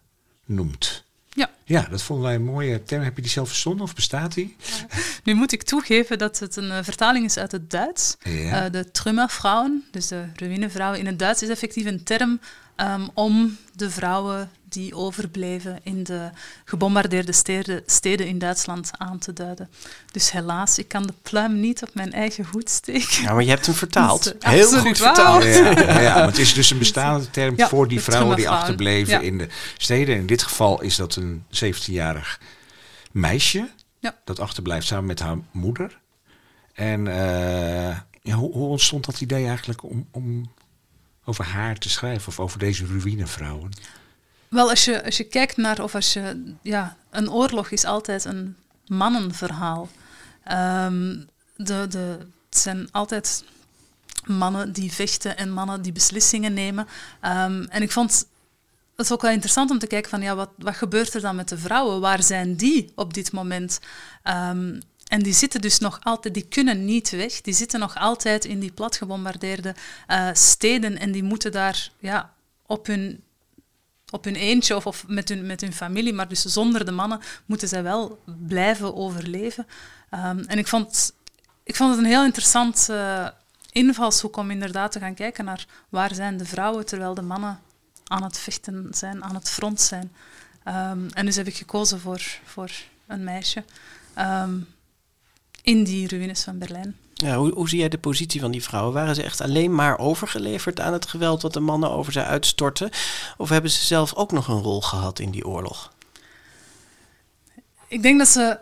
Speaker 3: noemt.
Speaker 4: Ja.
Speaker 3: Ja, dat vonden wij een mooie term. Heb je die zelf verzonnen of bestaat die?
Speaker 4: Nu moet ik toegeven dat het een eh, vertaling is uit het Duits.
Speaker 3: Ja.
Speaker 4: Eh, de Trümmervrouwen, dus de ruïnevrouwen in het Duits, is effectief een term ehm, om de vrouwen die overbleven in de gebombardeerde steden, steden in Duitsland aan te duiden. Dus helaas, ik kan de pluim niet op mijn eigen hoed steken.
Speaker 2: Ja, maar je hebt hem vertaald.
Speaker 4: Is, eh,
Speaker 2: Heel goed vertaald.
Speaker 3: Ja, het is dus een bestaande term
Speaker 4: Ja,
Speaker 3: voor die vrouwen die achterbleven
Speaker 4: Ja.
Speaker 3: in de steden. In dit geval is dat een 17-jarig meisje
Speaker 4: Ja.
Speaker 3: dat achterblijft samen met haar moeder. En eh, ja, hoe, hoe ontstond dat idee eigenlijk om, om over haar te schrijven of over deze ruïnevrouwen?
Speaker 4: Wel, als je, als je kijkt naar, of als je, ja, een oorlog is altijd een mannenverhaal. Ehm, de, de, het zijn altijd mannen die vechten en mannen die beslissingen nemen. Ehm, en ik vond het ook wel interessant om te kijken van, ja, wat, wat gebeurt er dan met de vrouwen? Waar zijn die op dit moment? Ehm, en die zitten dus nog altijd, die kunnen niet weg. Die zitten nog altijd in die platgebombardeerde eh steden en die moeten daar ja, op hun, op hun eentje of, met, hun, met hun familie, maar dus zonder de mannen moeten zij wel blijven overleven. Ehm, en ik vond, ik vond het een heel interessant uh, invalshoek om inderdaad te gaan kijken naar waar zijn de vrouwen terwijl de mannen aan het vechten zijn, aan het front zijn. Um, en dus heb ik gekozen voor, voor een meisje um, in die ruïnes van Berlijn.
Speaker 2: Ja, hoe, hoe, zie jij de positie van die vrouwen? Waren ze echt alleen maar overgeleverd aan het geweld wat de mannen over ze uitstortten? Of hebben ze zelf ook nog een rol gehad in die oorlog?
Speaker 4: Ik denk dat ze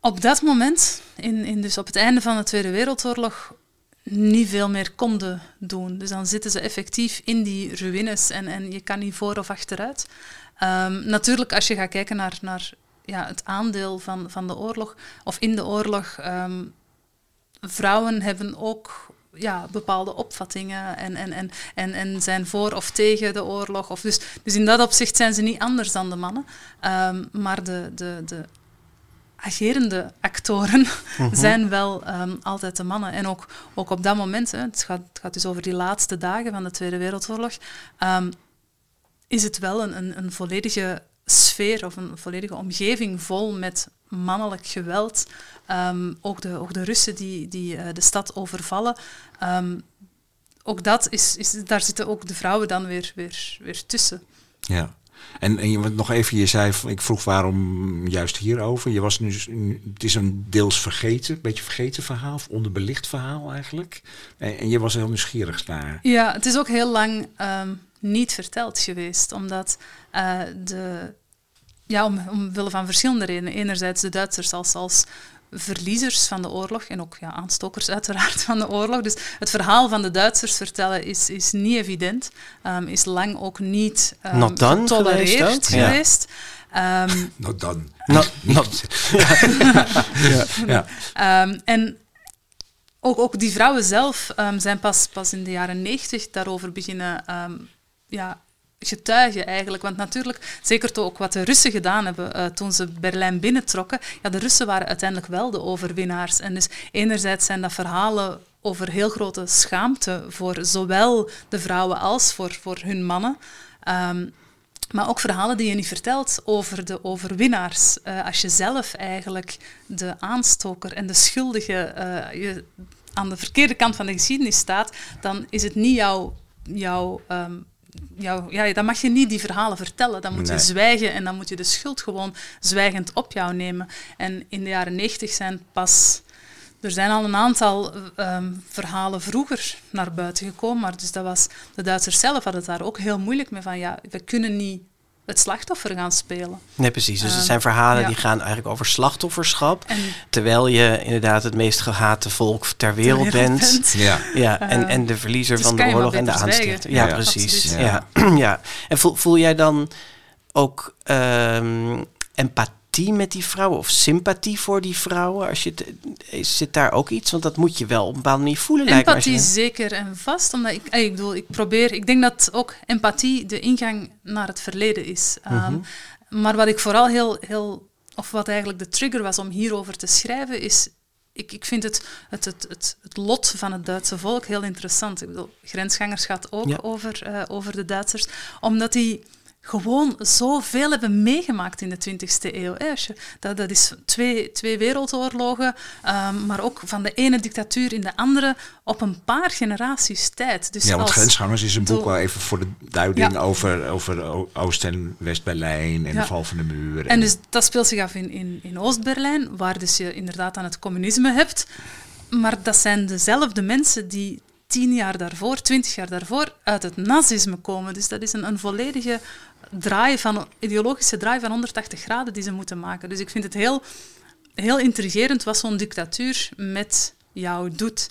Speaker 4: op dat moment, in, in dus op het einde van de Tweede Wereldoorlog, niet veel meer konden doen. Dus dan zitten ze effectief in die ruïnes en, en je kan niet voor of achteruit. Um, natuurlijk, als je gaat kijken naar, naar ja, het aandeel van, van de oorlog, of in de oorlog, um, vrouwen hebben ook ja, bepaalde opvattingen en, en, en, en, en zijn voor of tegen de oorlog. Of dus, dus in dat opzicht zijn ze niet anders dan de mannen. Um, maar de, de, de agerende actoren mhm. zijn wel um, altijd de mannen. En ook, ook op dat moment, hè, het, gaat, het gaat dus over die laatste dagen van de Tweede Wereldoorlog, um, is het wel een, een, een volledige sfeer of een volledige omgeving vol met mannelijk geweld. Um, ook, de, ook de Russen die, die uh, de stad overvallen. Um, ook dat is, is, daar zitten ook de vrouwen dan weer, weer, weer tussen.
Speaker 3: Ja. En, en je, nog even, je zei, ik vroeg waarom juist hierover. Je was nu, het is een deels vergeten, een beetje vergeten verhaal, of onderbelicht verhaal eigenlijk. En, en je was heel nieuwsgierig naar.
Speaker 4: Ja, het is ook heel lang um, niet verteld geweest, omdat uh, de, ja, om, omwille van verschillende redenen. Enerzijds de Duitsers als, als verliezers van de oorlog en ook ja, aanstokers uiteraard van de oorlog. Dus het verhaal van de Duitsers vertellen is, is niet evident, um, is lang ook niet um, getolereerd geweest.
Speaker 3: Ja. Um, not done.
Speaker 2: Not, not.
Speaker 4: ja. ja. Um, en ook, ook die vrouwen zelf um, zijn pas, pas in de jaren negentig daarover beginnen um, ja, getuigen eigenlijk. Want natuurlijk, zeker ook wat de Russen gedaan hebben uh, toen ze Berlijn binnentrokken, ja, de Russen waren uiteindelijk wel de overwinnaars. En dus enerzijds zijn dat verhalen over heel grote schaamte voor zowel de vrouwen als voor, voor hun mannen. Um, maar ook verhalen die je niet vertelt over de overwinnaars. Uh, als je zelf eigenlijk de aanstoker en de schuldige uh, je aan de verkeerde kant van de geschiedenis staat, dan is het niet jouw, jouw um, jou, ja, dan mag je niet die verhalen vertellen. Dan moet je zwijgen en dan moet je de schuld gewoon zwijgend op jou nemen. En in de jaren negentig zijn pas... Er zijn al een aantal um, verhalen vroeger naar buiten gekomen, maar dus dat was, de Duitsers zelf hadden het daar ook heel moeilijk mee van, ja, we kunnen niet het slachtoffer gaan spelen.
Speaker 2: Nee, precies. Dus het ehm, zijn verhalen die gaan eigenlijk over slachtofferschap. terwijl je inderdaad het meest gehate volk ter wereld, bent. Ja. Ja, en, ehm, en de verliezer van de oorlog en de aanstichter. Ja, ja, precies. Ja. Ja. En voel, voel jij dan ook um, empathie? Met die vrouwen of sympathie voor die vrouwen? Als je zit daar ook iets? Want dat moet je wel op een bepaalde manier voelen.
Speaker 4: Empathie
Speaker 2: lijkt
Speaker 4: me, zeker en vast. Omdat ik, ik bedoel, ik probeer. Ik denk dat ook empathie de ingang naar het verleden is. Ehm, mhm. Maar wat ik vooral heel, heel, of wat eigenlijk de trigger was om hierover te schrijven, is ik, ik vind het, het, het, het, het lot van het Duitse volk heel interessant. Ik bedoel, Grensgangers gaat ook over, uh, over de Duitsers, omdat die gewoon zoveel hebben meegemaakt in de 20e eeuw. Dat, dat is twee, twee wereldoorlogen, um, maar ook van de ene dictatuur in de andere op een paar generaties tijd.
Speaker 3: Dus ja, want Grensgangers is een boek wel even voor de duiding over, over Oost- en West-Berlijn en de val van de muur.
Speaker 4: En, en dus dat speelt zich af in, in, in Oost-Berlijn, waar dus je inderdaad aan het communisme hebt. Maar dat zijn dezelfde mensen die tien jaar daarvoor, twintig jaar daarvoor, uit het nazisme komen. Dus dat is een, een volledige draai van, ideologische draai van 180 graden die ze moeten maken. Dus ik vind het heel, heel intrigerend wat zo'n dictatuur met jou doet.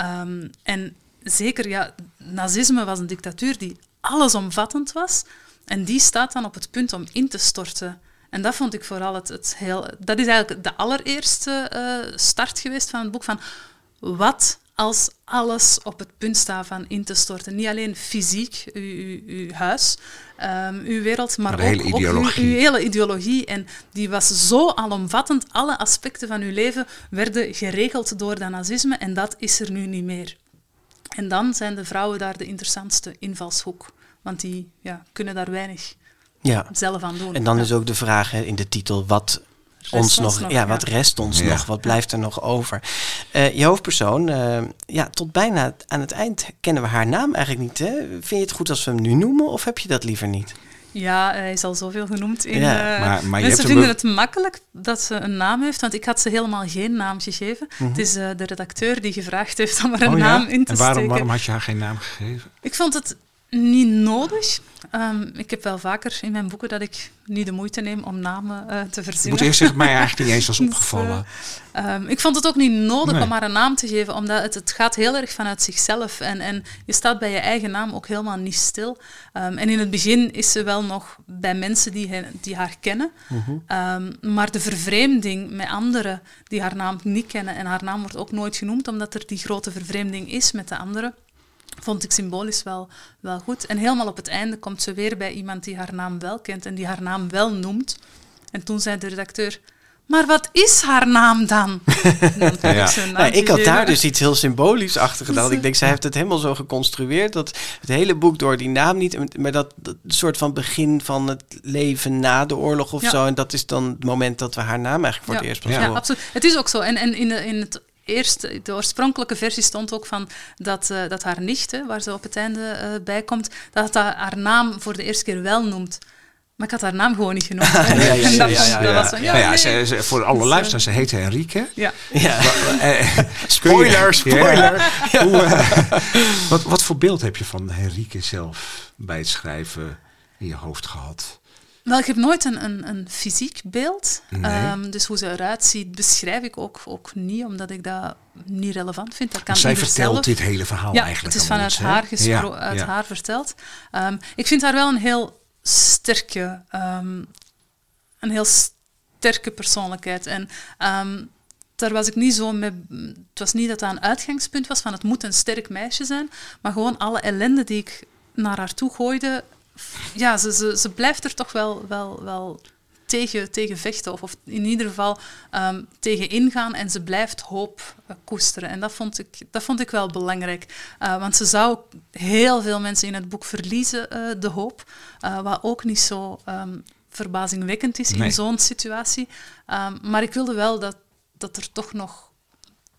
Speaker 4: Um, en zeker, ja, nazisme was een dictatuur die allesomvattend was. En die staat dan op het punt om in te storten. En dat vond ik vooral het, het heel... Dat is eigenlijk de allereerste uh, start geweest van het boek. Van wat als alles op het punt staat van in te storten. Niet alleen fysiek, uw, uw, uw huis, um, uw wereld, maar, ook, ook uw, uw, hele ideologie. En die was zo alomvattend. Alle aspecten van uw leven werden geregeld door dat nazisme en dat is er nu niet meer. En dan zijn de vrouwen daar de interessantste invalshoek Want die ja, kunnen daar weinig
Speaker 2: Ja.
Speaker 4: zelf aan doen.
Speaker 2: En dan
Speaker 4: Ja.
Speaker 2: is ook de vraag hè, in de titel, wat ons
Speaker 4: ons
Speaker 2: nog,
Speaker 4: nog,
Speaker 2: ja, wat rest ons
Speaker 3: Ja.
Speaker 2: nog? Wat blijft er nog over? Eh, je hoofdpersoon, eh, ja, tot bijna aan het eind kennen we haar naam eigenlijk niet. Hè? Vind je het goed als we hem nu noemen of heb je dat liever niet?
Speaker 4: Ja, hij is al zoveel genoemd. In,
Speaker 2: Ja,
Speaker 4: eh,
Speaker 3: maar- maar je
Speaker 4: mensen vinden het makkelijk dat ze een naam heeft, want ik had ze helemaal geen naam gegeven.
Speaker 2: Mhm.
Speaker 4: Het is eh, de redacteur die gevraagd heeft om er een
Speaker 3: Oh ja?
Speaker 4: naam in te
Speaker 3: en waarom,
Speaker 4: steken.
Speaker 3: waarom had je haar geen naam gegeven?
Speaker 4: Ik vond het niet nodig. Ehm, ik heb wel vaker in mijn boeken dat ik niet de moeite neem om namen eh, te
Speaker 3: Ik moet
Speaker 4: verzinnen.
Speaker 3: eerst zeggen, mij eigenlijk niet eens was
Speaker 4: Dus,
Speaker 3: opgevallen.
Speaker 4: Ehm, ik vond het ook niet nodig
Speaker 3: Nee.
Speaker 4: om haar een naam te geven, omdat het, het gaat heel erg vanuit zichzelf. En, en je staat bij je eigen naam ook helemaal niet stil. Ehm, en in het begin is ze wel nog bij mensen die, die haar kennen. Ehm, maar de vervreemding met anderen die haar naam niet kennen, en haar naam wordt ook nooit genoemd, omdat er die grote vervreemding is met de anderen, vond ik symbolisch wel, wel goed. En helemaal op het einde komt ze weer bij iemand die haar naam wel kent en die haar naam wel noemt. En toen zei de redacteur, maar wat is haar naam dan?
Speaker 3: Ja.
Speaker 2: Nou, ik had daar dus iets heel symbolisch achter gedaan. Ik denk, zij heeft het helemaal zo geconstrueerd dat het hele boek door die naam niet, maar dat, dat soort van begin van het leven na de oorlog of
Speaker 4: Ja.
Speaker 2: zo. En dat is dan het moment dat we haar naam eigenlijk voor het eerst pas
Speaker 3: Ja.
Speaker 4: Absoluut. Het is ook zo. En, en in, de, in het eerste, de oorspronkelijke versie stond ook van dat, eh, dat haar nicht, hè, waar ze op het einde eh, bij komt, dat haar, haar naam voor de eerste keer wel noemt. Maar ik had haar naam gewoon niet genoemd.
Speaker 2: ja, ja,
Speaker 4: En dat,
Speaker 2: ja, ja,
Speaker 4: dat
Speaker 2: ja.
Speaker 4: was van, ja,
Speaker 3: ja,
Speaker 4: nee.
Speaker 3: ze, ze- voor alle
Speaker 4: Dus,
Speaker 3: luisteraars, ze heette Henrike.
Speaker 4: ja.
Speaker 2: Ja.
Speaker 3: Eh,
Speaker 2: Spoiler, spoiler.
Speaker 3: Hoe, eh, wat, wat voor beeld heb je van Henrike zelf bij het schrijven in je hoofd gehad?
Speaker 4: Wel, ik heb nooit een, een, een fysiek beeld.
Speaker 3: Nee.
Speaker 4: Ehm, dus hoe ze eruit ziet, beschrijf ik ook, ook niet, omdat ik dat niet relevant vind. Dat kan
Speaker 3: Zij vertelt
Speaker 4: zelf.
Speaker 3: dit hele verhaal
Speaker 4: Ja,
Speaker 3: eigenlijk
Speaker 4: het is vanuit haar,
Speaker 3: Ja,
Speaker 4: uit
Speaker 3: ja.
Speaker 4: haar verteld. Ehm, ik vind haar wel een heel sterke, ehm, een heel sterke persoonlijkheid. En daar was ik niet zo mee. Het was niet dat dat een uitgangspunt was van het moet een sterk meisje zijn, maar gewoon alle ellende die ik naar haar toe gooide. Ja, ze, ze, ze blijft er toch wel, wel, wel tegen, tegen vechten, of, of in ieder geval ehm, tegen ingaan en ze blijft hoop eh, koesteren. En dat vond ik, dat vond ik wel belangrijk, Eh, want ze zou heel veel mensen in het boek verliezen, eh, de hoop, wat ook niet zo ehm, verbazingwekkend is
Speaker 3: Nee.
Speaker 4: in zo'n situatie. Ehm, maar ik wilde wel dat, dat er toch nog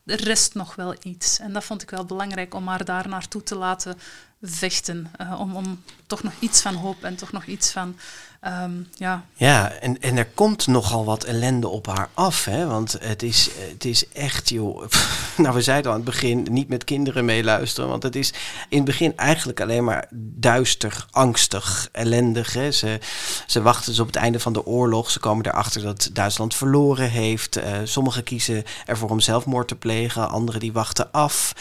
Speaker 4: er rest nog wel iets. En dat vond ik wel belangrijk om haar daar naartoe te laten vechten. eh, om, om toch nog iets van hoop en toch nog iets van... ehm, ja,
Speaker 2: Ja, en, en er komt nogal wat ellende op haar af. Hè? Want het is, het is echt, joh. Nou, we zeiden al aan het begin: niet met kinderen meeluisteren. Want het is in het begin eigenlijk alleen maar duister, angstig, ellendig. Hè? Ze, ze wachten dus op het einde van de oorlog. Ze komen erachter dat Duitsland verloren heeft. Eh, sommigen kiezen ervoor om zelfmoord te plegen. Anderen die wachten af.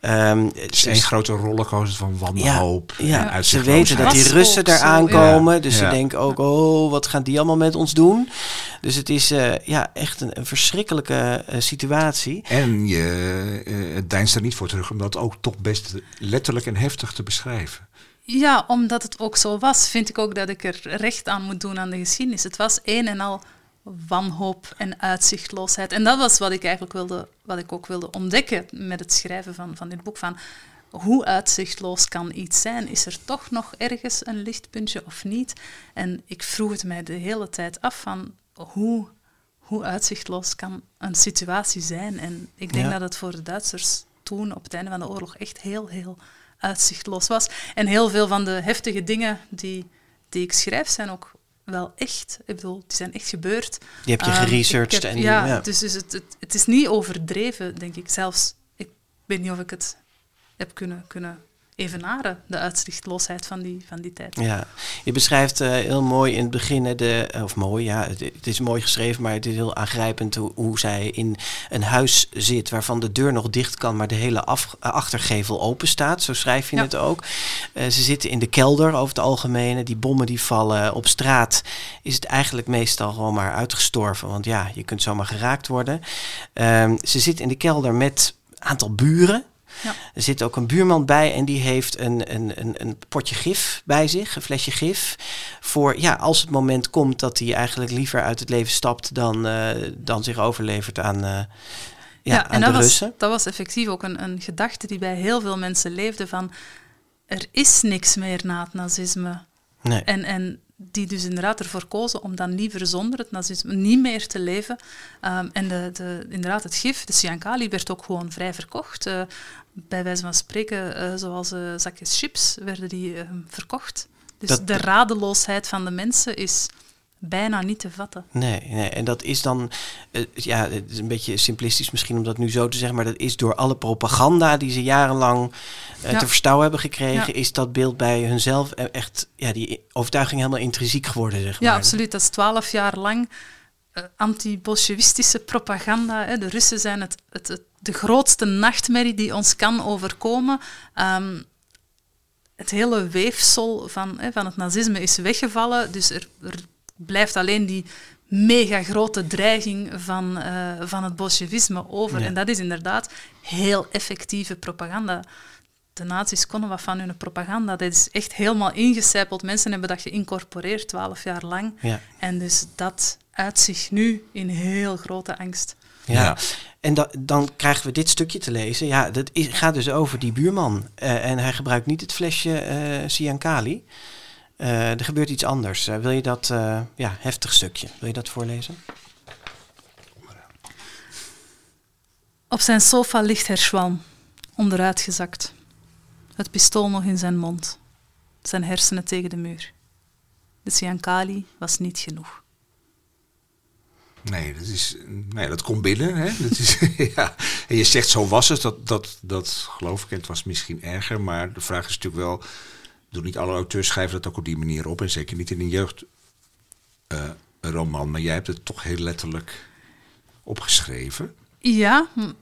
Speaker 2: Ehm,
Speaker 3: Het is
Speaker 2: ze-
Speaker 3: één grote rollercoaster van wanhoop.
Speaker 2: ja,
Speaker 3: en
Speaker 2: ze weten dat die Russen aankomen.
Speaker 3: ja.
Speaker 2: Dus
Speaker 3: Ja.
Speaker 2: ze denken ook, oh, wat gaan die allemaal met ons doen? Dus het is eh, ja, echt een, een verschrikkelijke eh, situatie.
Speaker 3: En je eh, het deinst er niet voor terug om dat ook toch best letterlijk en heftig te beschrijven.
Speaker 4: Ja, omdat het ook zo was, vind ik ook dat ik er recht aan moet doen aan de geschiedenis. Het was een en al wanhoop en uitzichtloosheid. En dat was wat ik eigenlijk wilde, wat ik ook wilde ontdekken met het schrijven van, van dit boek. Van hoe uitzichtloos kan iets zijn? Is er toch nog ergens een lichtpuntje of niet? En ik vroeg het mij de hele tijd af van hoe, hoe uitzichtloos kan een situatie zijn? En ik denk
Speaker 2: Ja.
Speaker 4: dat het voor de Duitsers toen, op het einde van de oorlog, echt heel, heel uitzichtloos was. En heel veel van de heftige dingen die, die ik schrijf zijn ook wel echt. Ik bedoel, die zijn echt gebeurd.
Speaker 2: Je
Speaker 4: Ehm,
Speaker 2: geresearched.
Speaker 4: ik heb-
Speaker 2: en
Speaker 4: ja,
Speaker 2: ja.
Speaker 4: dus, dus het, het, het is niet overdreven, denk ik. Zelfs, ik weet niet of ik het heb kunnen, kunnen evenaren, de uitzichtloosheid van die, van die tijd.
Speaker 2: Ja, je beschrijft eh, heel mooi in het begin, de, of mooi, ja, het, het is mooi geschreven, maar het is heel aangrijpend hoe, hoe zij in een huis zit waarvan de deur nog dicht kan, maar de hele af, achtergevel open staat. Zo schrijf je
Speaker 4: Ja.
Speaker 2: het ook. Eh, ze zitten in de kelder over het algemeen. Die bommen die vallen op straat, is het eigenlijk meestal gewoon maar uitgestorven, want ja, je kunt zomaar geraakt worden. Ehm, ze zit in de kelder met een aantal buren.
Speaker 4: Ja.
Speaker 2: Er zit ook een buurman bij en die heeft een, een, een, een potje gif bij zich, een flesje gif. Voor ja, als het moment komt dat hij eigenlijk liever uit het leven stapt dan, eh, dan zich overlevert aan, eh, ja, aan
Speaker 4: en
Speaker 2: de
Speaker 4: dat was,
Speaker 2: Russen.
Speaker 4: dat was effectief ook een, een gedachte die bij heel veel mensen leefde van er is niks meer na het nazisme.
Speaker 2: Nee.
Speaker 4: En, en die dus inderdaad ervoor kozen om dan liever zonder het nazisme niet meer te leven. Um, en de, de, inderdaad, het gif, de cyankali, werd ook gewoon vrij verkocht. Uh, bij wijze van spreken, uh, zoals uh, zakjes chips, werden die ehm, verkocht. Dus
Speaker 2: Dat-
Speaker 4: de radeloosheid van de mensen is bijna niet te vatten.
Speaker 2: Nee, nee, en dat is dan, eh, ja, het is een beetje simplistisch misschien om dat nu zo te zeggen, maar dat is door alle propaganda die ze jarenlang eh,
Speaker 4: Ja.
Speaker 2: te verstouwen hebben gekregen,
Speaker 4: Ja.
Speaker 2: is dat beeld bij hunzelf eh, echt, ja, die overtuiging helemaal intrinsiek geworden, zeg maar.
Speaker 4: Ja, absoluut. Dat is twaalf jaar lang eh, anti-bolsjewistische propaganda. Hè. De Russen zijn het, het, het- de grootste nachtmerrie die ons kan overkomen. Ehm, het hele weefsel van, hè, van het nazisme is weggevallen. Dus er, er blijft alleen die mega grote dreiging van, eh, van het bolsjewisme over.
Speaker 2: Ja.
Speaker 4: En dat is inderdaad heel effectieve propaganda. De nazi's konden wat van hun propaganda. Dat is echt helemaal ingecijpeld. Mensen hebben dat geïncorporeerd twaalf jaar lang.
Speaker 2: Ja.
Speaker 4: En dus dat uit zich nu in heel grote angst.
Speaker 2: Ja.
Speaker 3: Ja.
Speaker 2: En da- dan krijgen we dit stukje te lezen. Ja, dat is, gaat dus over die buurman. Eh, en hij gebruikt niet het flesje eh Siankali. Eh, er gebeurt iets anders. Wil je dat, eh, ja, heftig stukje, wil je dat voorlezen?
Speaker 4: Op zijn sofa ligt Herschwan, onderuitgezakt. Het pistool nog in zijn mond. Zijn hersenen tegen de muur. De Siankali was niet genoeg.
Speaker 3: Nee, dat, is, nee, dat komt binnen. Hè? Dat is, ja. En je zegt zo was het, dat, dat, dat geloof ik. En het was misschien erger, maar de vraag is natuurlijk wel... Doen niet alle auteurs schrijven dat ook op die manier op. En zeker niet in een jeugdroman. maar jij hebt het toch heel letterlijk opgeschreven.
Speaker 4: Ja, hm,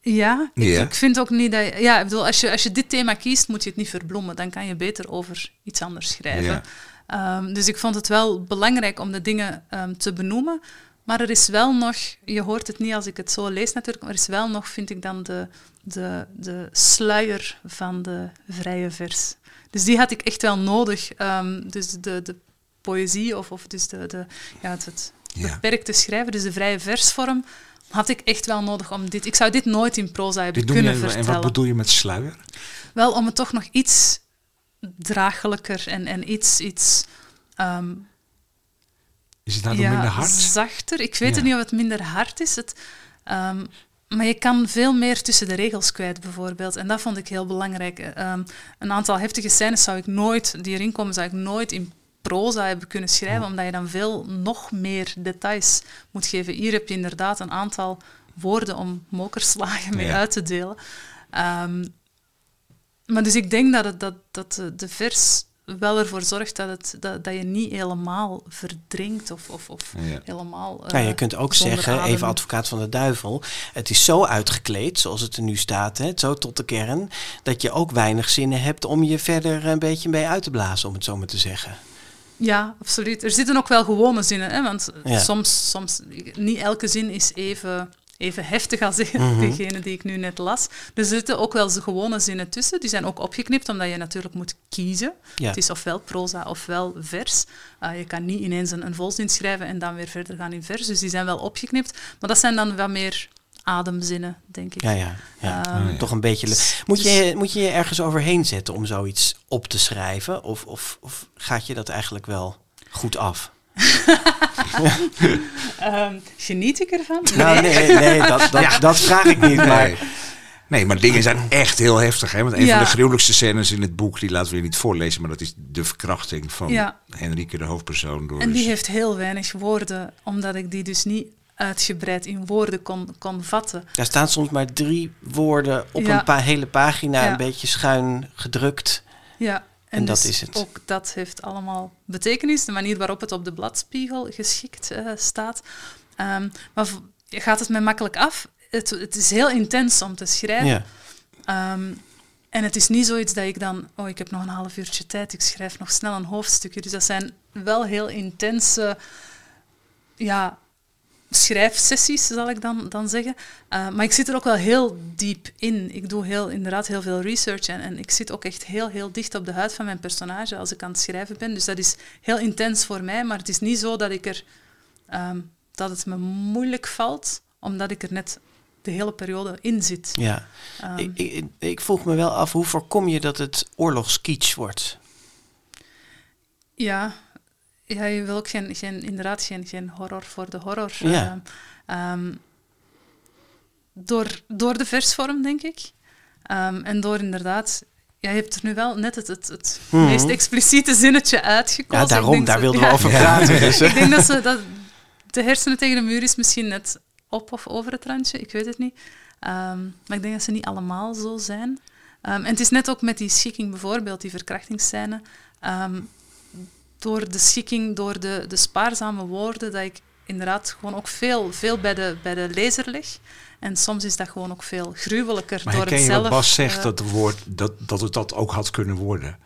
Speaker 4: ja. Ik, vind ook niet dat... Je, ja, ik bedoel, als je, als je dit thema kiest, moet je het niet verbloemen. Dan kan je beter over iets anders schrijven. Ehm, dus ik vond het wel belangrijk om de dingen ehm, te benoemen. Maar er is wel nog, je hoort het niet als ik het zo lees natuurlijk, maar er is wel nog, vind ik dan, de, de, de sluier van de vrije vers. Dus die had ik echt wel nodig. Ehm, dus de, de poëzie, of, of dus de, de, ja, het, het
Speaker 3: Ja.
Speaker 4: beperkte schrijven, dus de vrije versvorm, had ik echt wel nodig om dit... Ik zou dit nooit in proza hebben
Speaker 3: je,
Speaker 4: kunnen
Speaker 3: en
Speaker 4: vertellen.
Speaker 3: wat bedoel je met sluier?
Speaker 4: Wel, om het toch nog iets draaglijker en, en iets... iets ehm,
Speaker 3: Is het daardoor minder hard?
Speaker 4: zachter. Ik weet
Speaker 3: Ja.
Speaker 4: het niet of het minder hard is. Het, ehm, maar je kan veel meer tussen de regels kwijt, bijvoorbeeld. En dat vond ik heel belangrijk. Ehm, een aantal heftige scènes zou ik nooit, die erin komen, zou ik nooit in proza hebben kunnen schrijven, omdat je dan veel nog meer details moet geven. Hier heb je inderdaad een aantal woorden om mokerslagen mee
Speaker 3: Ja.
Speaker 4: uit te delen. Ehm, maar dus ik denk dat, het, dat, dat de, de vers wel ervoor zorgt dat, het, dat, dat je niet helemaal verdrinkt of, of, of
Speaker 3: Ja.
Speaker 4: helemaal. eh,
Speaker 2: Nou, je kunt ook zeggen,
Speaker 4: adem.
Speaker 2: even advocaat van de duivel, het is zo uitgekleed, zoals het er nu staat, hè, zo tot de kern, dat je ook weinig zinnen hebt om je verder een beetje mee uit te blazen, om het zo maar te zeggen.
Speaker 4: Ja, absoluut. Er zitten ook wel gewone zinnen, hè, want
Speaker 2: Ja.
Speaker 4: soms, soms, niet elke zin is even, even heftig als
Speaker 2: Mhm.
Speaker 4: degene die ik nu net las. Er zitten ook wel gewone zinnen tussen. Die zijn ook opgeknipt, omdat je natuurlijk moet kiezen.
Speaker 2: Ja.
Speaker 4: Het is ofwel proza ofwel vers. Uh, je kan niet ineens een, een volzin schrijven en dan weer verder gaan in vers. Dus die zijn wel opgeknipt. Maar dat zijn dan wat meer ademzinnen, denk ik.
Speaker 2: Ja, ja. ja.
Speaker 4: Ehm,
Speaker 3: ja.
Speaker 2: Toch een beetje. le- Moet je, moet je je ergens overheen zetten om zoiets op te schrijven? Of, of, of gaat je dat eigenlijk wel goed af?
Speaker 4: Ehm, geniet ik ervan?
Speaker 2: Nou, nee, nee dat, dat, dat vraag ik niet. Maar
Speaker 3: Nee. nee, maar dingen zijn echt heel heftig. Hè? Want een
Speaker 4: Ja.
Speaker 3: van de gruwelijkste scènes in het boek, die laten we hier niet voorlezen, maar dat is de verkrachting van
Speaker 4: Ja.
Speaker 3: Henrike, de hoofdpersoon. Door
Speaker 4: En die
Speaker 3: dus-
Speaker 4: heeft heel weinig woorden, omdat ik die dus niet uitgebreid in woorden kon, kon vatten.
Speaker 2: daar staan soms maar drie woorden op
Speaker 4: Ja.
Speaker 2: een pa hele pagina,
Speaker 4: Ja.
Speaker 2: een beetje schuin gedrukt.
Speaker 4: Ja, en,
Speaker 2: En dat
Speaker 4: dus
Speaker 2: is het.
Speaker 4: ook dat heeft allemaal betekenis, de manier waarop het op de bladspiegel geschikt eh, staat. Ehm, maar gaat het mij makkelijk af? Het, het is heel intens om te schrijven.
Speaker 2: Ja.
Speaker 4: Ehm, en het is niet zoiets dat ik dan, oh, ik heb nog een half uurtje tijd, ik schrijf nog snel een hoofdstukje. Dus dat zijn wel heel intense ja, schrijfsessies, zal ik dan, dan zeggen. Uh, maar ik zit er ook wel heel diep in. Ik doe heel, inderdaad heel veel research en, en ik zit ook echt heel, heel dicht op de huid van mijn personage als ik aan het schrijven ben. Dus dat is heel intens voor mij, maar het is niet zo dat ik er... ehm, dat het me moeilijk valt, omdat ik er net de hele periode in zit.
Speaker 2: Ja.
Speaker 4: Ehm,
Speaker 2: ik, ik, ik vroeg me wel af, hoe voorkom je dat het oorlogskitsch wordt?
Speaker 4: Ja, ja je wil ook geen, geen, inderdaad geen, geen horror voor de horror.
Speaker 2: Ja.
Speaker 4: Ehm, door, door de versvorm, denk ik. Ehm, en door inderdaad... Ja, je hebt er nu wel net het, het, het
Speaker 2: Mhm.
Speaker 4: meest expliciete zinnetje uitgekozen.
Speaker 2: Ja, daarom, daar wilden
Speaker 4: ja.
Speaker 2: we over
Speaker 3: Ja.
Speaker 2: praten. Dus, eh.
Speaker 4: ik denk dat, ze, dat de hersenen tegen de muur is misschien net op of over het randje. Ik weet het niet. Ehm, maar ik denk dat ze niet allemaal zo zijn. En het is net ook met die schikking bijvoorbeeld, die verkrachtingsscène. Door de schikking, door de, de spaarzame woorden, dat ik inderdaad gewoon ook veel, veel bij, de, bij de lezer leg. En soms is dat gewoon ook veel gruwelijker
Speaker 3: Maar
Speaker 4: door
Speaker 3: herken
Speaker 4: het
Speaker 3: je
Speaker 4: zelf...
Speaker 3: wat Bas zegt,
Speaker 4: eh,
Speaker 3: dat, het woord, dat, dat het dat ook had kunnen worden?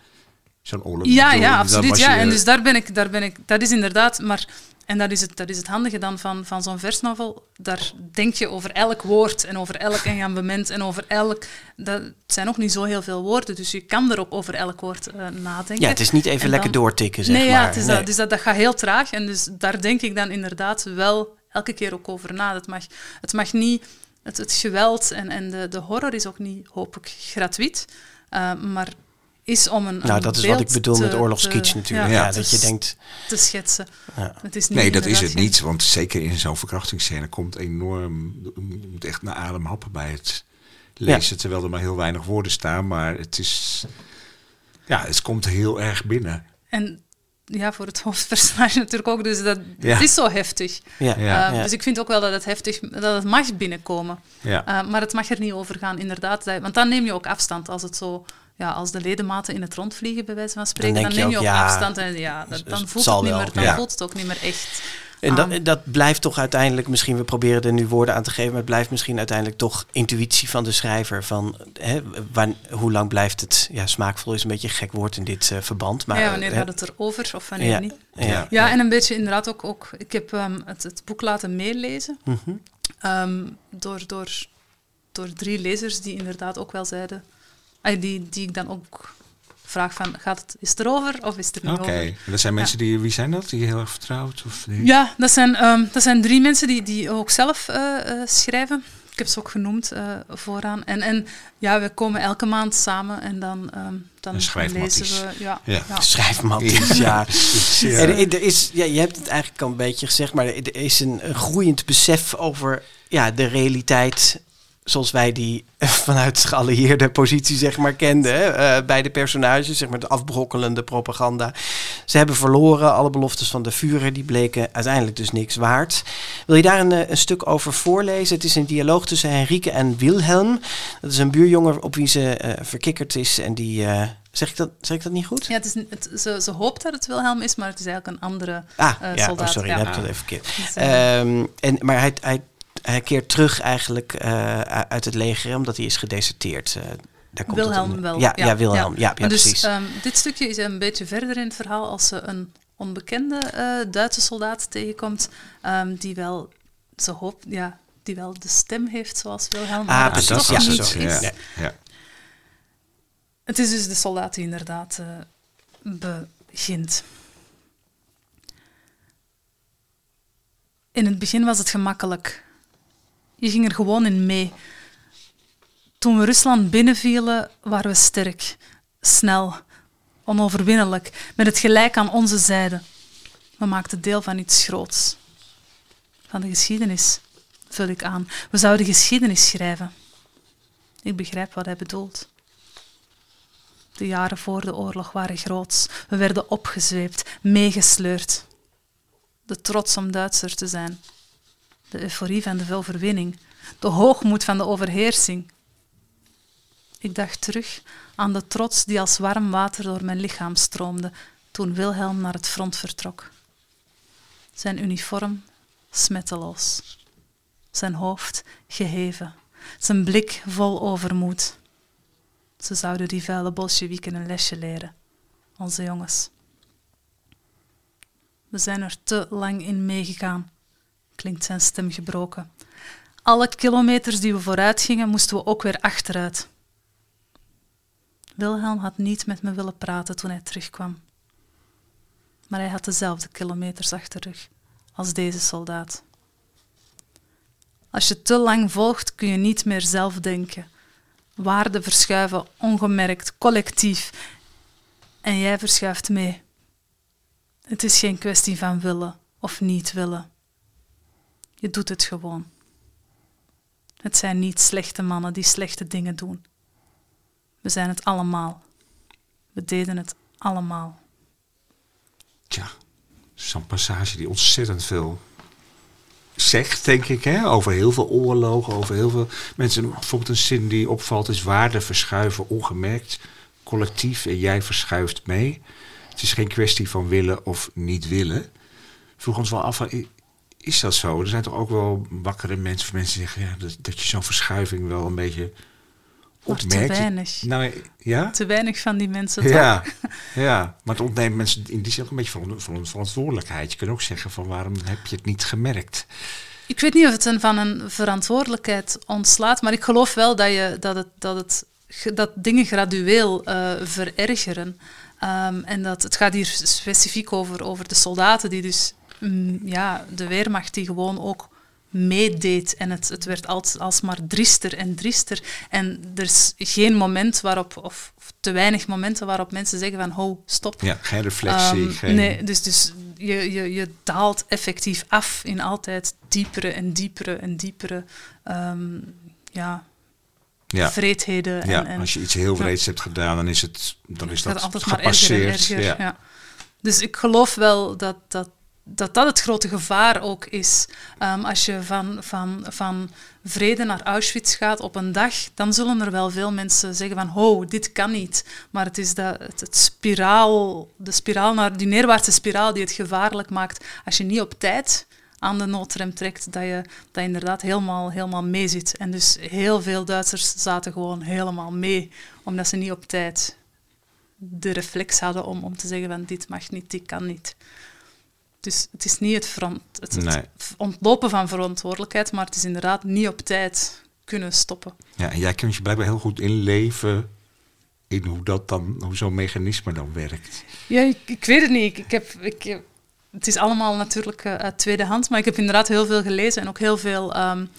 Speaker 3: Zo'n oorlog.
Speaker 4: Ja, ja, absoluut. Ja. En dus daar ben ik, daar ben ik, dat is inderdaad, maar, en dat is het, dat is het handige dan van, van zo'n versnovel, daar denk je over elk woord en over elk engagement en over elk, dat het zijn ook niet zo heel veel woorden, dus je kan er ook over elk woord eh, nadenken.
Speaker 2: Ja, het is niet even
Speaker 4: En
Speaker 2: lekker doortikken, zeg
Speaker 4: nee,
Speaker 2: maar.
Speaker 4: ja, het is
Speaker 2: Nee.
Speaker 4: dat, dus dat, dat gaat heel traag en dus daar denk ik dan inderdaad wel elke keer ook over na. Het mag, het mag niet, het, het geweld en, en de, de horror is ook niet, hoop ik, gratuit, eh, maar is om een,
Speaker 2: Nou, dat is wat ik bedoel
Speaker 4: te-
Speaker 2: met oorlogskitsch natuurlijk.
Speaker 3: ja,
Speaker 2: dat je denkt...
Speaker 4: te schetsen.
Speaker 2: Ja.
Speaker 4: Het is niet
Speaker 3: Nee, dat is het
Speaker 4: geen-
Speaker 3: niet. Want zeker in zo'n verkrachtingsscène komt enorm... Je moet echt naar adem happen bij het lezen. Terwijl er maar heel weinig woorden staan. Maar het is... Ja, het komt heel erg binnen.
Speaker 4: En ja, voor het hoofdpersonage natuurlijk ook. Dus dat
Speaker 3: Ja.
Speaker 4: het is zo heftig.
Speaker 2: Ja.
Speaker 3: Ja.
Speaker 4: Uh,
Speaker 2: Ja.
Speaker 4: Dus ik vind ook wel dat het heftig dat het mag binnenkomen.
Speaker 3: Ja.
Speaker 4: Uh, maar het mag er niet over gaan, inderdaad. Want dan neem je ook afstand als het zo. Ja, als de ledematen in het rond vliegen, bij wijze van spreken, dan, neem je
Speaker 2: ook, ja,
Speaker 4: afstand. En ja, dat, dan, voelt het, niet
Speaker 2: wel,
Speaker 4: meer, dan
Speaker 3: ja.
Speaker 4: voelt het ook niet meer echt.
Speaker 2: En dat, dat blijft toch uiteindelijk, misschien we proberen er nu woorden aan te geven, maar het blijft misschien uiteindelijk toch intuïtie van de schrijver. Van hè, wan- hoe lang blijft het? Ja, smaakvol is een beetje een gek woord in dit eh, verband. Maar,
Speaker 4: ja, wanneer
Speaker 2: eh,
Speaker 4: gaat het erover of wanneer
Speaker 2: ja,
Speaker 4: niet?
Speaker 2: Ja.
Speaker 4: Ja, en een beetje inderdaad ook... ook ik heb ehm, het, het boek laten meelezen.
Speaker 2: Mhm.
Speaker 4: Ehm, door, door, door drie lezers die inderdaad ook wel zeiden... die, die ik dan ook vraag van, gaat het, is het erover of is het er niet
Speaker 3: Oké.
Speaker 4: over?
Speaker 3: En dat zijn mensen die... Wie zijn dat? Die je heel erg vertrouwt? Of die?
Speaker 4: Ja, dat zijn, ehm, dat zijn drie mensen die, die ook zelf eh, eh, schrijven. Ik heb ze ook genoemd eh, vooraan. En, en ja, we komen elke maand samen en dan, ehm, dan lezen we... Ja,
Speaker 3: Ja.
Speaker 4: ja.
Speaker 2: Schrijfmatties, ja.
Speaker 3: Ja.
Speaker 2: En er- is, ja. Je hebt het eigenlijk al een beetje gezegd, maar er is een, een groeiend besef over ja, de realiteit zoals wij die vanuit geallieerde positie zeg maar kenden hè, eh, bij de personages, zeg maar de afbrokkelende propaganda. Ze hebben verloren, alle beloftes van de Führer, die bleken uiteindelijk dus niks waard. Wil je daar een, eh, een stuk over voorlezen? Het is een dialoog tussen Henrike en Wilhelm. Dat is een buurjongen op wie ze eh, verkikkerd is en die... zeg, ik dat, zeg ik dat niet goed?
Speaker 4: Ja, het is, het, ze, ze hoopt dat het Wilhelm is, maar het is eigenlijk een andere
Speaker 2: Ah, ja,
Speaker 4: soldaat.
Speaker 2: oh, sorry,
Speaker 4: ja.
Speaker 2: dat heb ik dat even verkeerd.
Speaker 4: Dus, eh,
Speaker 2: Ehm, en, maar hij, hij keert terug eigenlijk eh, uit het leger omdat hij is gedeserteerd. Eh, daar komt het
Speaker 4: Wilhelm wel.
Speaker 2: Ja, ja, Wilhelm. Ja, ja,
Speaker 4: dus
Speaker 2: precies.
Speaker 4: ehm, dit stukje is een beetje verder in het verhaal als ze een onbekende eh, Duitse soldaat tegenkomt ehm, die wel, ze hoopt, ja, die wel de stem heeft zoals Wilhelm,
Speaker 2: Ah, precies.
Speaker 4: toch
Speaker 2: Ja,
Speaker 4: niet
Speaker 2: zo,
Speaker 4: is.
Speaker 3: Ja. Ja.
Speaker 4: Het is dus de soldaat die inderdaad begint. In het begin was het gemakkelijk. Je ging er gewoon in mee. Toen we Rusland binnenvielen, waren we sterk, snel, onoverwinnelijk, met het gelijk aan onze zijde. We maakten deel van iets groots. Van de geschiedenis, vul ik aan. We zouden geschiedenis schrijven. Ik begrijp wat hij bedoelt. De jaren voor de oorlog waren groots. We werden opgezweept, meegesleurd. De trots om Duitser te zijn. De euforie van de overwinning. De hoogmoed van de overheersing. Ik dacht terug aan de trots die als warm water door mijn lichaam stroomde toen Wilhelm naar het front vertrok. Zijn uniform smetteloos. Zijn hoofd geheven. Zijn blik vol overmoed. Ze zouden die vuile bolsjewieken een lesje leren, onze jongens. We zijn er te lang in meegegaan, klinkt zijn stem gebroken. Alle kilometers die we vooruit gingen, moesten we ook weer achteruit. Wilhelm had niet met me willen praten toen hij terugkwam. Maar hij had dezelfde kilometers achter de rug als deze soldaat. Als je te lang volgt, kun je niet meer zelf denken. Waarden verschuiven ongemerkt, collectief. En jij verschuift mee. Het is geen kwestie van willen of niet willen. Je doet het gewoon. Het zijn niet slechte mannen die slechte dingen doen. We zijn het allemaal. We deden het allemaal.
Speaker 3: Tja, zo'n passage die ontzettend veel zegt, denk ik, hè? over heel veel oorlogen, over heel veel mensen. Bijvoorbeeld een zin die opvalt is waarden verschuiven ongemerkt, collectief en jij verschuift mee. Het is geen kwestie van willen of niet willen. Vroeg ons wel af, is dat zo? Er zijn toch ook wel wakkere mensen, mensen die zeggen ja, dat, dat je zo'n verschuiving wel een beetje opmerkt.
Speaker 4: te weinig.
Speaker 3: Nou, ja?
Speaker 4: Te weinig van die mensen.
Speaker 3: Ja, ja, maar het ontneemt mensen in die zin ook een beetje van, van verantwoordelijkheid. Je kunt ook zeggen van waarom heb je het niet gemerkt?
Speaker 4: Ik weet niet of het een van een verantwoordelijkheid ontslaat, maar ik geloof wel dat, je, dat, het, dat, het, dat dingen gradueel uh, verergeren. Um, en dat, het gaat hier specifiek over, over de soldaten die dus ja, de Weermacht die gewoon ook meedeed. En het, het werd als, alsmaar driester en driester. En er is geen moment waarop, of, te weinig momenten waarop mensen zeggen van, ho, stop.
Speaker 3: Ja, geen reflectie. Um, geen...
Speaker 4: Nee, dus, dus je, je, je daalt effectief af in altijd diepere en diepere en diepere um, ja, ja. vreedheden.
Speaker 3: Ja,
Speaker 4: en, en,
Speaker 3: als je iets heel vreeds ja. hebt gedaan, dan is, het, dan is dat altijd gepasseerd. Maar erger en erger,
Speaker 4: ja. Dus ik geloof wel dat, dat dat dat het grote gevaar ook is. Um, als je van, van, van vrede naar Auschwitz gaat op een dag, dan zullen er wel veel mensen zeggen van, ho, dit kan niet. Maar het is dat, het, spiraal, de spiraal naar, die neerwaartse spiraal die het gevaarlijk maakt als je niet op tijd aan de noodrem trekt, dat je, dat inderdaad helemaal, helemaal mee zit. En dus heel veel Duitsers zaten gewoon helemaal mee, omdat ze niet op tijd de reflex hadden om, om te zeggen van dit mag niet, dit kan niet. Dus het is niet het, front, het, het ontlopen van verantwoordelijkheid, maar het is inderdaad niet op tijd kunnen stoppen.
Speaker 3: Ja, en jij kunt je blijkbaar heel goed inleven in hoe dat dan, hoe zo'n mechanisme dan werkt.
Speaker 4: Ja, ik, ik weet het niet. Ik, ik heb, ik, het is allemaal natuurlijk uh, uit tweede hand, maar ik heb inderdaad heel veel gelezen en ook heel veel um,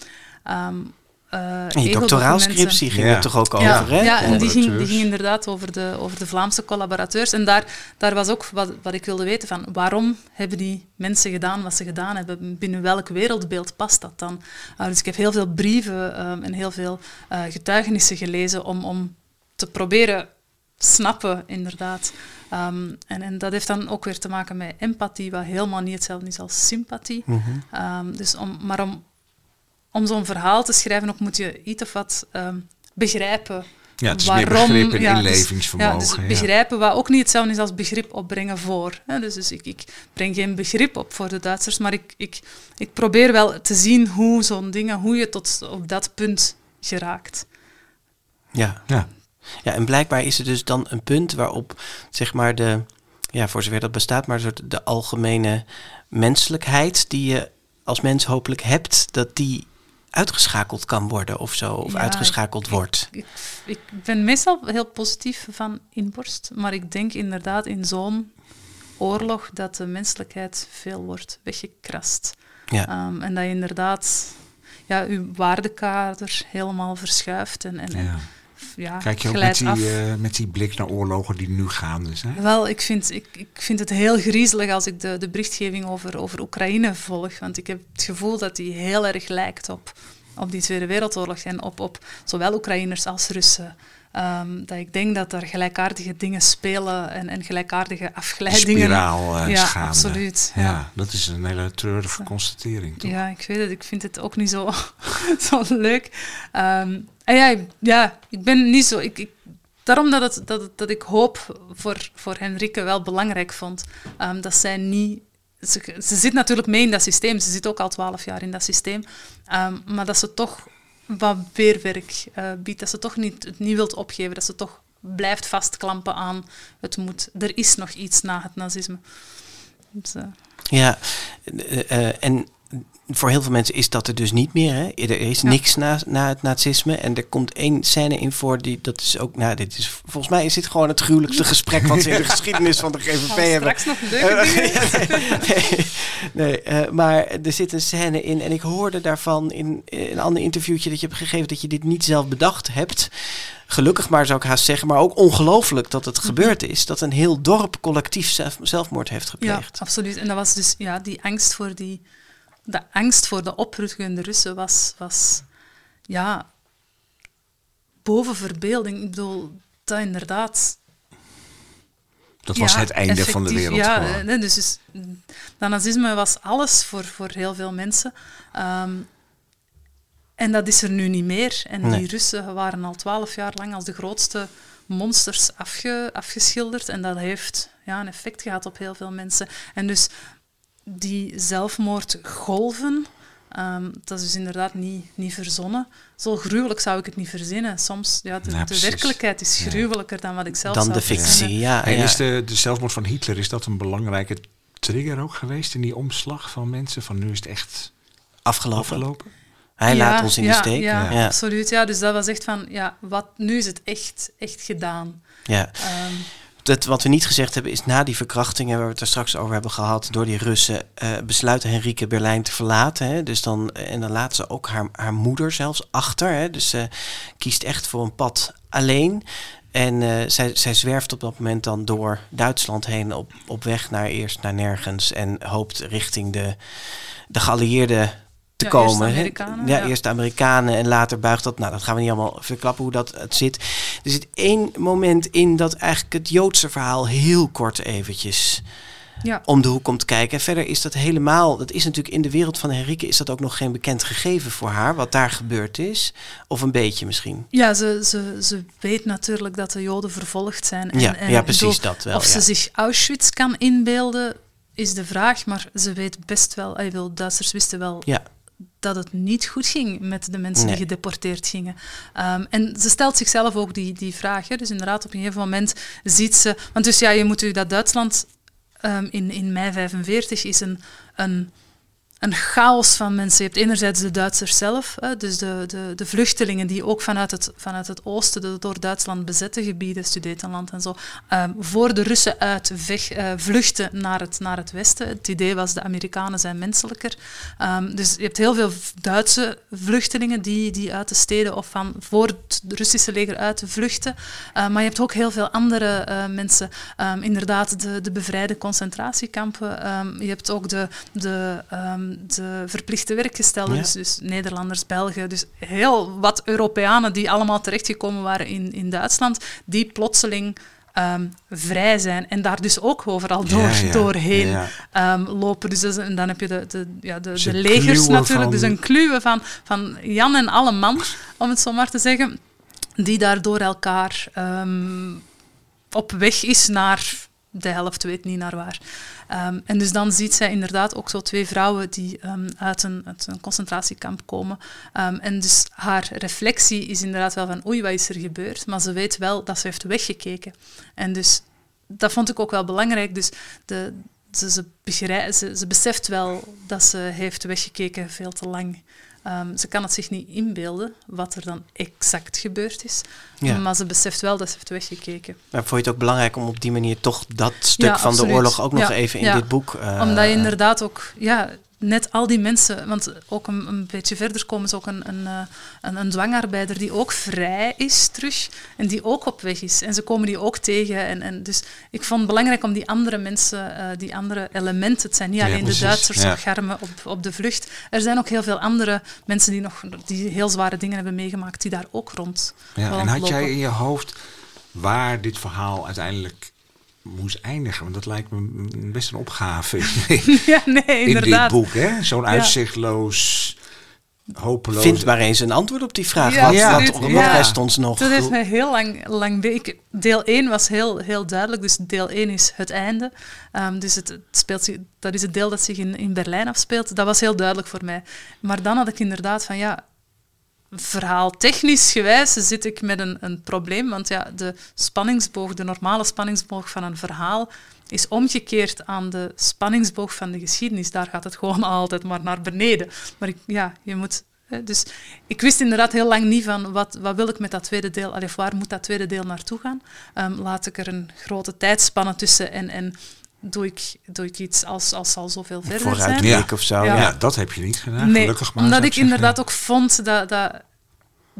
Speaker 4: um,
Speaker 2: uh, je doctoraalscriptie ging ja. er toch ook over,
Speaker 4: ja,
Speaker 2: hè?
Speaker 4: Ja, en die ging, die ging inderdaad over de, over de Vlaamse collaborateurs. En daar, daar was ook wat, wat ik wilde weten van waarom hebben die mensen gedaan wat ze gedaan hebben? Binnen welk wereldbeeld past dat dan? Uh, dus ik heb heel veel brieven um, en heel veel uh, getuigenissen gelezen om, om te proberen snappen, inderdaad. Um, en, en dat heeft dan ook weer te maken met empathie, wat helemaal niet hetzelfde is als sympathie. Mm -hmm. um, dus om, maar om om zo'n verhaal te schrijven ook moet je iets of wat um, begrijpen.
Speaker 3: Ja, het is waarom, meer begrip en ja, inlevingsvermogen.
Speaker 4: Dus, ja, dus begrijpen wat ook niet hetzelfde is als begrip opbrengen voor. Hè. Dus, dus ik, ik, breng geen begrip op voor de Duitsers, maar ik, ik, ik probeer wel te zien hoe zo'n dingen, hoe je tot op dat punt geraakt.
Speaker 2: Ja. ja. Ja, en blijkbaar is er dus dan een punt waarop, zeg maar, de, ja, voor zover dat bestaat, maar soort de algemene menselijkheid die je als mens hopelijk hebt, dat die uitgeschakeld kan worden of zo, of ja, uitgeschakeld
Speaker 4: ik,
Speaker 2: wordt.
Speaker 4: Ik, ik, ik, ben meestal heel positief van inborst, maar ik denk inderdaad in zo'n oorlog dat de menselijkheid veel wordt weggekrast. Ja. Um, en dat je inderdaad ja, je waardekader helemaal verschuift en, en,
Speaker 3: ja. Ja, Kijk je ook met die, uh, met die blik naar oorlogen die nu gaan dus, hè?
Speaker 4: Wel, ik vind, ik, ik vind het heel griezelig als ik de, de berichtgeving over, over Oekraïne volg. Want ik heb het gevoel dat die heel erg lijkt op, op die Tweede Wereldoorlog. En op, op zowel Oekraïners als Russen. Um, dat ik denk dat er gelijkaardige dingen spelen en, en gelijkaardige afgeleidingen.
Speaker 3: Spiraal uh,
Speaker 4: ja,
Speaker 3: schaamde.
Speaker 4: absoluut.
Speaker 3: Ja. ja. dat is een hele treurige constatering, toch?
Speaker 4: Ja, ik weet het. Ik vind het ook niet zo, zo leuk. Um, en ja, ja, ik ben niet zo... Ik, ik, daarom dat, dat, dat ik hoop voor, voor Henrike wel belangrijk vond. Um, dat zij niet... Ze, ze zit natuurlijk mee in dat systeem. Ze zit ook al twaalf jaar in dat systeem. Um, maar dat ze toch wat weerwerk uh, biedt. Dat ze toch niet, het niet wilt opgeven. Dat ze toch blijft vastklampen aan het moet. Er is nog iets na het nazisme. Dus, uh.
Speaker 2: Ja, uh, en voor heel veel mensen is dat er dus niet meer. Hè? Er is niks na, na het nazisme. En er komt één scène in voor die, dat is ook, nou, dit is, volgens mij is dit gewoon het gruwelijkste gesprek wat ze in de geschiedenis van de GVP hebben.
Speaker 4: Straks nog leuke dingen.
Speaker 2: nee, nee eh, maar er zit een scène in en ik hoorde daarvan in, in een ander interviewtje dat je hebt gegeven dat je dit niet zelf bedacht hebt. Gelukkig maar zou ik haast zeggen, maar ook ongelooflijk dat het
Speaker 4: Mhm.
Speaker 2: gebeurd is. Dat een heel dorp collectief zelf, zelfmoord heeft
Speaker 4: Ja,
Speaker 2: gepleegd.
Speaker 4: absoluut. En dat was dus ja, die angst voor die... De angst voor de oprukkende Russen was, was ja, boven verbeelding. Ik bedoel, dat inderdaad
Speaker 3: Dat was
Speaker 4: Ja,
Speaker 3: het einde van de wereld.
Speaker 4: Ja, eh, nee, dus, dus dat nazisme was alles voor, voor heel veel mensen. Ehm, en dat is er nu niet meer. En
Speaker 2: Nee.
Speaker 4: die Russen waren al twaalf jaar lang als de grootste monsters afge, afgeschilderd. En dat heeft ja, een effect gehad op heel veel mensen. En dus die zelfmoordgolven, ehm, dat is dus inderdaad niet, niet verzonnen. Zo gruwelijk zou ik het niet verzinnen. Soms, ja, de,
Speaker 3: Ja,
Speaker 4: de
Speaker 3: precies.
Speaker 4: werkelijkheid is
Speaker 3: Ja.
Speaker 4: gruwelijker dan wat ik zelf
Speaker 2: Dan
Speaker 4: zou
Speaker 2: de fictie,
Speaker 4: verzinnen.
Speaker 2: ja.
Speaker 3: En
Speaker 2: ja.
Speaker 3: is de, de zelfmoord van Hitler, is dat een belangrijke trigger ook geweest in die omslag van mensen? Van nu is het echt
Speaker 2: Afgelopen.
Speaker 3: afgelopen?
Speaker 2: Hij
Speaker 4: Ja,
Speaker 2: laat ons in
Speaker 4: ja,
Speaker 2: de steek.
Speaker 4: Ja,
Speaker 2: Ja.
Speaker 4: absoluut. Ja, dus dat was echt van, ja, wat, nu is het echt, echt gedaan.
Speaker 2: Ja.
Speaker 4: Ehm,
Speaker 2: Dat, wat we niet gezegd hebben is na die verkrachtingen waar we het er straks over hebben gehad door die Russen, eh besluit Henrike Berlijn te verlaten. Hè? Dus dan, en dan laat ze ook haar, haar moeder zelfs achter. Hè? Dus ze kiest echt voor een pad alleen. En eh, zij, zij zwerft op dat moment dan door Duitsland heen op, op weg naar eerst naar nergens en hoopt richting de, de geallieerden te
Speaker 4: Ja, eerst
Speaker 2: komen.
Speaker 4: Amerikanen,
Speaker 2: ja,
Speaker 4: ja.
Speaker 2: eerst de Amerikanen en later buigt dat. Nou, dat gaan we niet allemaal verklappen hoe dat het zit. Er zit één moment in dat eigenlijk het Joodse verhaal heel kort eventjes
Speaker 4: ja.
Speaker 2: om de hoek komt kijken. En verder is dat helemaal, dat is natuurlijk in de wereld van Henrike is dat ook nog geen bekend gegeven voor haar, wat daar gebeurd is. Of een beetje misschien.
Speaker 4: ja ze, ze, ze weet natuurlijk dat de Joden vervolgd zijn. En,
Speaker 2: Ja,
Speaker 4: en
Speaker 2: ja, precies dat wel,
Speaker 4: Of
Speaker 2: ja.
Speaker 4: ze zich Auschwitz kan inbeelden, is de vraag. Maar ze weet best wel, eh, wil, Duitsers wisten wel
Speaker 2: Ja,
Speaker 4: dat het niet goed ging met de mensen
Speaker 2: Nee.
Speaker 4: die gedeporteerd gingen. Ehm, en ze stelt zichzelf ook die, die vraag. Hè. Dus inderdaad, op een gegeven moment ziet ze... Want dus ja, je moet u dat Duitsland ehm, in, in mei 45 is een, een, een chaos van mensen. Je hebt enerzijds de Duitsers zelf, hè, dus de, de, de vluchtelingen die ook vanuit het, vanuit het oosten, de door Duitsland bezette gebieden, Sudetenland en zo, ehm, voor de Russen uit eh, vluchten naar het, naar het westen. Het idee was de Amerikanen zijn menselijker. Ehm, dus je hebt heel veel Duitse vluchtelingen die, die uit de steden of van voor het Russische leger uit vluchten. Eh, maar je hebt ook heel veel andere eh, mensen. Ehm, inderdaad, de, de bevrijde concentratiekampen. Ehm, je hebt ook de, de, ehm, de verplichte werkgestelden,
Speaker 2: Ja.
Speaker 4: dus, dus Nederlanders, Belgen. Dus heel wat Europeanen die allemaal terechtgekomen waren in, in Duitsland, die plotseling ehm, vrij zijn en daar dus ook overal door,
Speaker 3: Ja, ja,
Speaker 4: doorheen
Speaker 3: ja.
Speaker 4: ehm, lopen. Dus is- en dan heb je de, de, ja, de,
Speaker 3: Dus
Speaker 4: de legers natuurlijk,
Speaker 3: van-
Speaker 4: dus een kluwe van, van Jan en alle man, om het zo maar te zeggen, die daar door elkaar ehm, op weg is naar de helft weet niet naar waar. Ehm, en dus dan ziet zij inderdaad ook zo twee vrouwen die ehm, uit, een, een concentratiekamp komen. Ehm, en dus haar reflectie is inderdaad wel van oei, wat is er gebeurd? Maar ze weet wel dat ze heeft weggekeken. En dus dat vond ik ook wel belangrijk. Dus de, ze, ze beseft wel dat ze heeft weggekeken veel te lang. Ehm, ze kan het zich niet inbeelden wat er dan exact gebeurd is.
Speaker 2: Ja.
Speaker 4: Maar ze beseft wel dat ze heeft weggekeken.
Speaker 2: maar vond je het ook belangrijk om op die manier toch dat stuk
Speaker 4: Ja,
Speaker 2: van de oorlog ook nog even in dit boek... eh,
Speaker 4: Omdat je inderdaad ook, ja, net al die mensen, want ook een, een beetje verder komen ze ook een, een, eh, een, een dwangarbeider die ook vrij is terug en die ook op weg is. En ze komen die ook tegen. En, en dus ik vond het belangrijk om die andere mensen, eh, die andere elementen, het zijn niet alleen de Duitsers
Speaker 3: Ja.
Speaker 4: of Garmen op, op de vlucht. Er zijn ook heel veel andere mensen die nog die heel zware dingen hebben meegemaakt, die daar ook rond
Speaker 3: Ja, en had jij in je hoofd waar dit verhaal uiteindelijk moest eindigen? Want dat lijkt me een- best een opgave
Speaker 4: Ja, nee,
Speaker 3: in dit
Speaker 4: inderdaad.
Speaker 3: boek. hè? Zo'n
Speaker 4: Ja.
Speaker 3: uitzichtloos, hopeloos...
Speaker 2: Vind maar eens een antwoord op die vraag.
Speaker 4: Ja,
Speaker 2: wat,
Speaker 3: absoluut.
Speaker 2: wat, wat
Speaker 3: Ja.
Speaker 2: rest ons nog?
Speaker 4: Dat heeft mij heel lang, lang ik- Deel 1 was heel, heel duidelijk. Dus deel 1 is het einde. Ehm, dus het, het speelt zich, dat is het deel dat zich in, in Berlijn afspeelt. Dat was heel duidelijk voor mij. Maar dan had ik inderdaad van ja. Verhaal technisch gewijs zit ik met een, een probleem. Want ja, de spanningsboog, de normale spanningsboog van een verhaal is omgekeerd aan de spanningsboog van de geschiedenis. Daar gaat het gewoon altijd maar naar beneden. Maar ik, ja, je moet dus ik wist inderdaad heel lang niet van wat, wat wil ik met dat tweede deel, of waar moet dat tweede deel naartoe gaan. Um, laat ik er een grote tijdspanne tussen en, en doe, ik, doe ik iets als, als al zoveel verder zijn.
Speaker 3: Ja.
Speaker 2: of zo.
Speaker 3: Ja. ja. dat heb je niet gedaan,
Speaker 4: nee,
Speaker 3: gelukkig maar.
Speaker 4: Omdat ik inderdaad ook vond dat, dat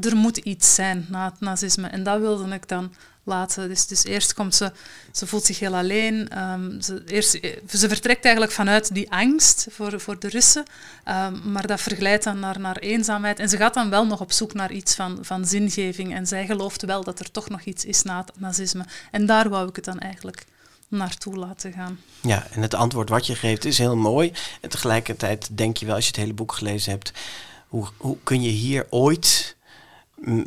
Speaker 4: er moet iets zijn na het nazisme. En dat wilde ik dan laten. Dus, dus eerst komt ze, ze voelt zich heel alleen. Um, ze, eerst, ze vertrekt eigenlijk vanuit die angst voor, voor de Russen, um, maar dat verglijdt dan naar, naar eenzaamheid. En ze gaat dan wel nog op zoek naar iets van, van zingeving. En zij gelooft wel dat er toch nog iets is na het nazisme. En daar wou ik het dan eigenlijk naartoe laten gaan.
Speaker 2: Ja, en het antwoord wat je geeft is heel mooi. En tegelijkertijd denk je wel, als je het hele boek gelezen hebt, hoe, hoe kun je hier ooit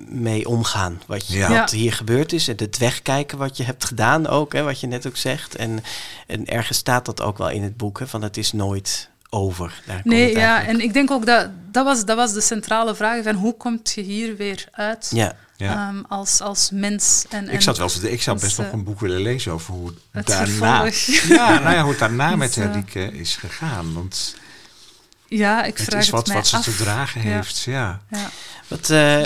Speaker 2: mee omgaan. Wat, je, wat hier gebeurd is. En het wegkijken wat je hebt gedaan ook. Hè, wat je net ook zegt. En, en ergens staat dat ook wel in het boek. Hè, van het is nooit over.
Speaker 4: Daar nee, ja. En ik denk ook dat dat was, dat was de centrale vraag. Van hoe kom je hier weer uit?
Speaker 2: Ja.
Speaker 4: Ja. Um, als, als mens. En,
Speaker 3: ik zat wel ik zou best nog een boek willen lezen over hoe
Speaker 4: het
Speaker 3: daarna, ja, nou ja, hoe het daarna met Henrike is gegaan. Want
Speaker 4: ja, ik vraag
Speaker 3: het is wat,
Speaker 4: het
Speaker 3: wat
Speaker 4: ze
Speaker 3: te dragen heeft. Ja.
Speaker 4: ja.
Speaker 2: Wat, uh, uh,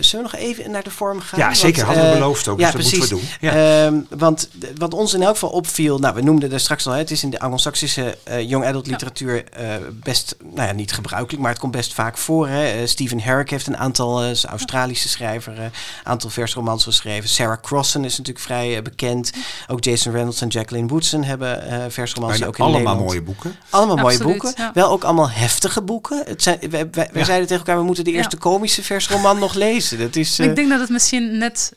Speaker 2: zullen we nog even naar de vorm gaan?
Speaker 3: Ja, zeker. Hadden we beloofd ook. Ja, dus dat moeten we doen.
Speaker 2: Ja. Ehm, want wat ons in elk geval opviel, nou, we noemden er straks al, het is in de Anglo-Saxische young adult literatuur best, nou ja, niet gebruikelijk, maar het komt best vaak voor. Hè. Stephen Herrick heeft een aantal, Australische schrijver, een aantal versromans geschreven. Sarah Crossan is natuurlijk vrij bekend. Ook Jason Reynolds en Jacqueline Woodson hebben versromans ook in
Speaker 3: allemaal
Speaker 2: Nederland.
Speaker 3: mooie boeken.
Speaker 2: Allemaal mooie boeken. Wel ook allemaal heftige boeken. Het zijn, wij, wij, wij zeiden tegen elkaar, we moeten de eerste komische versroman nog lezen. Dat is,
Speaker 4: Ik denk dat het misschien net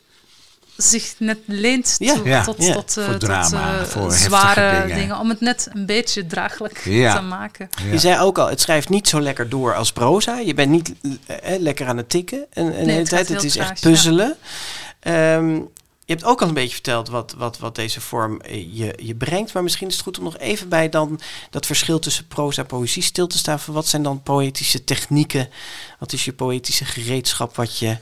Speaker 4: zich net leent
Speaker 3: ja.
Speaker 4: tot, ja. tot, uh, voor drama, tot, uh, voor zware dingen. dingen. Om het net een beetje draaglijk te maken.
Speaker 2: Je zei ook al, het schrijft niet zo lekker door als proza. Je bent niet eh, lekker aan het tikken. En, en nee, de tijd, het, is echt puzzelen. Um, je hebt ook al een beetje verteld wat, wat, wat deze vorm eh, je, je brengt. Maar misschien is het goed om nog even bij dan dat verschil tussen proza en poëzie stil te staan. Wat zijn dan poëtische technieken? Wat is je poëtische gereedschap wat je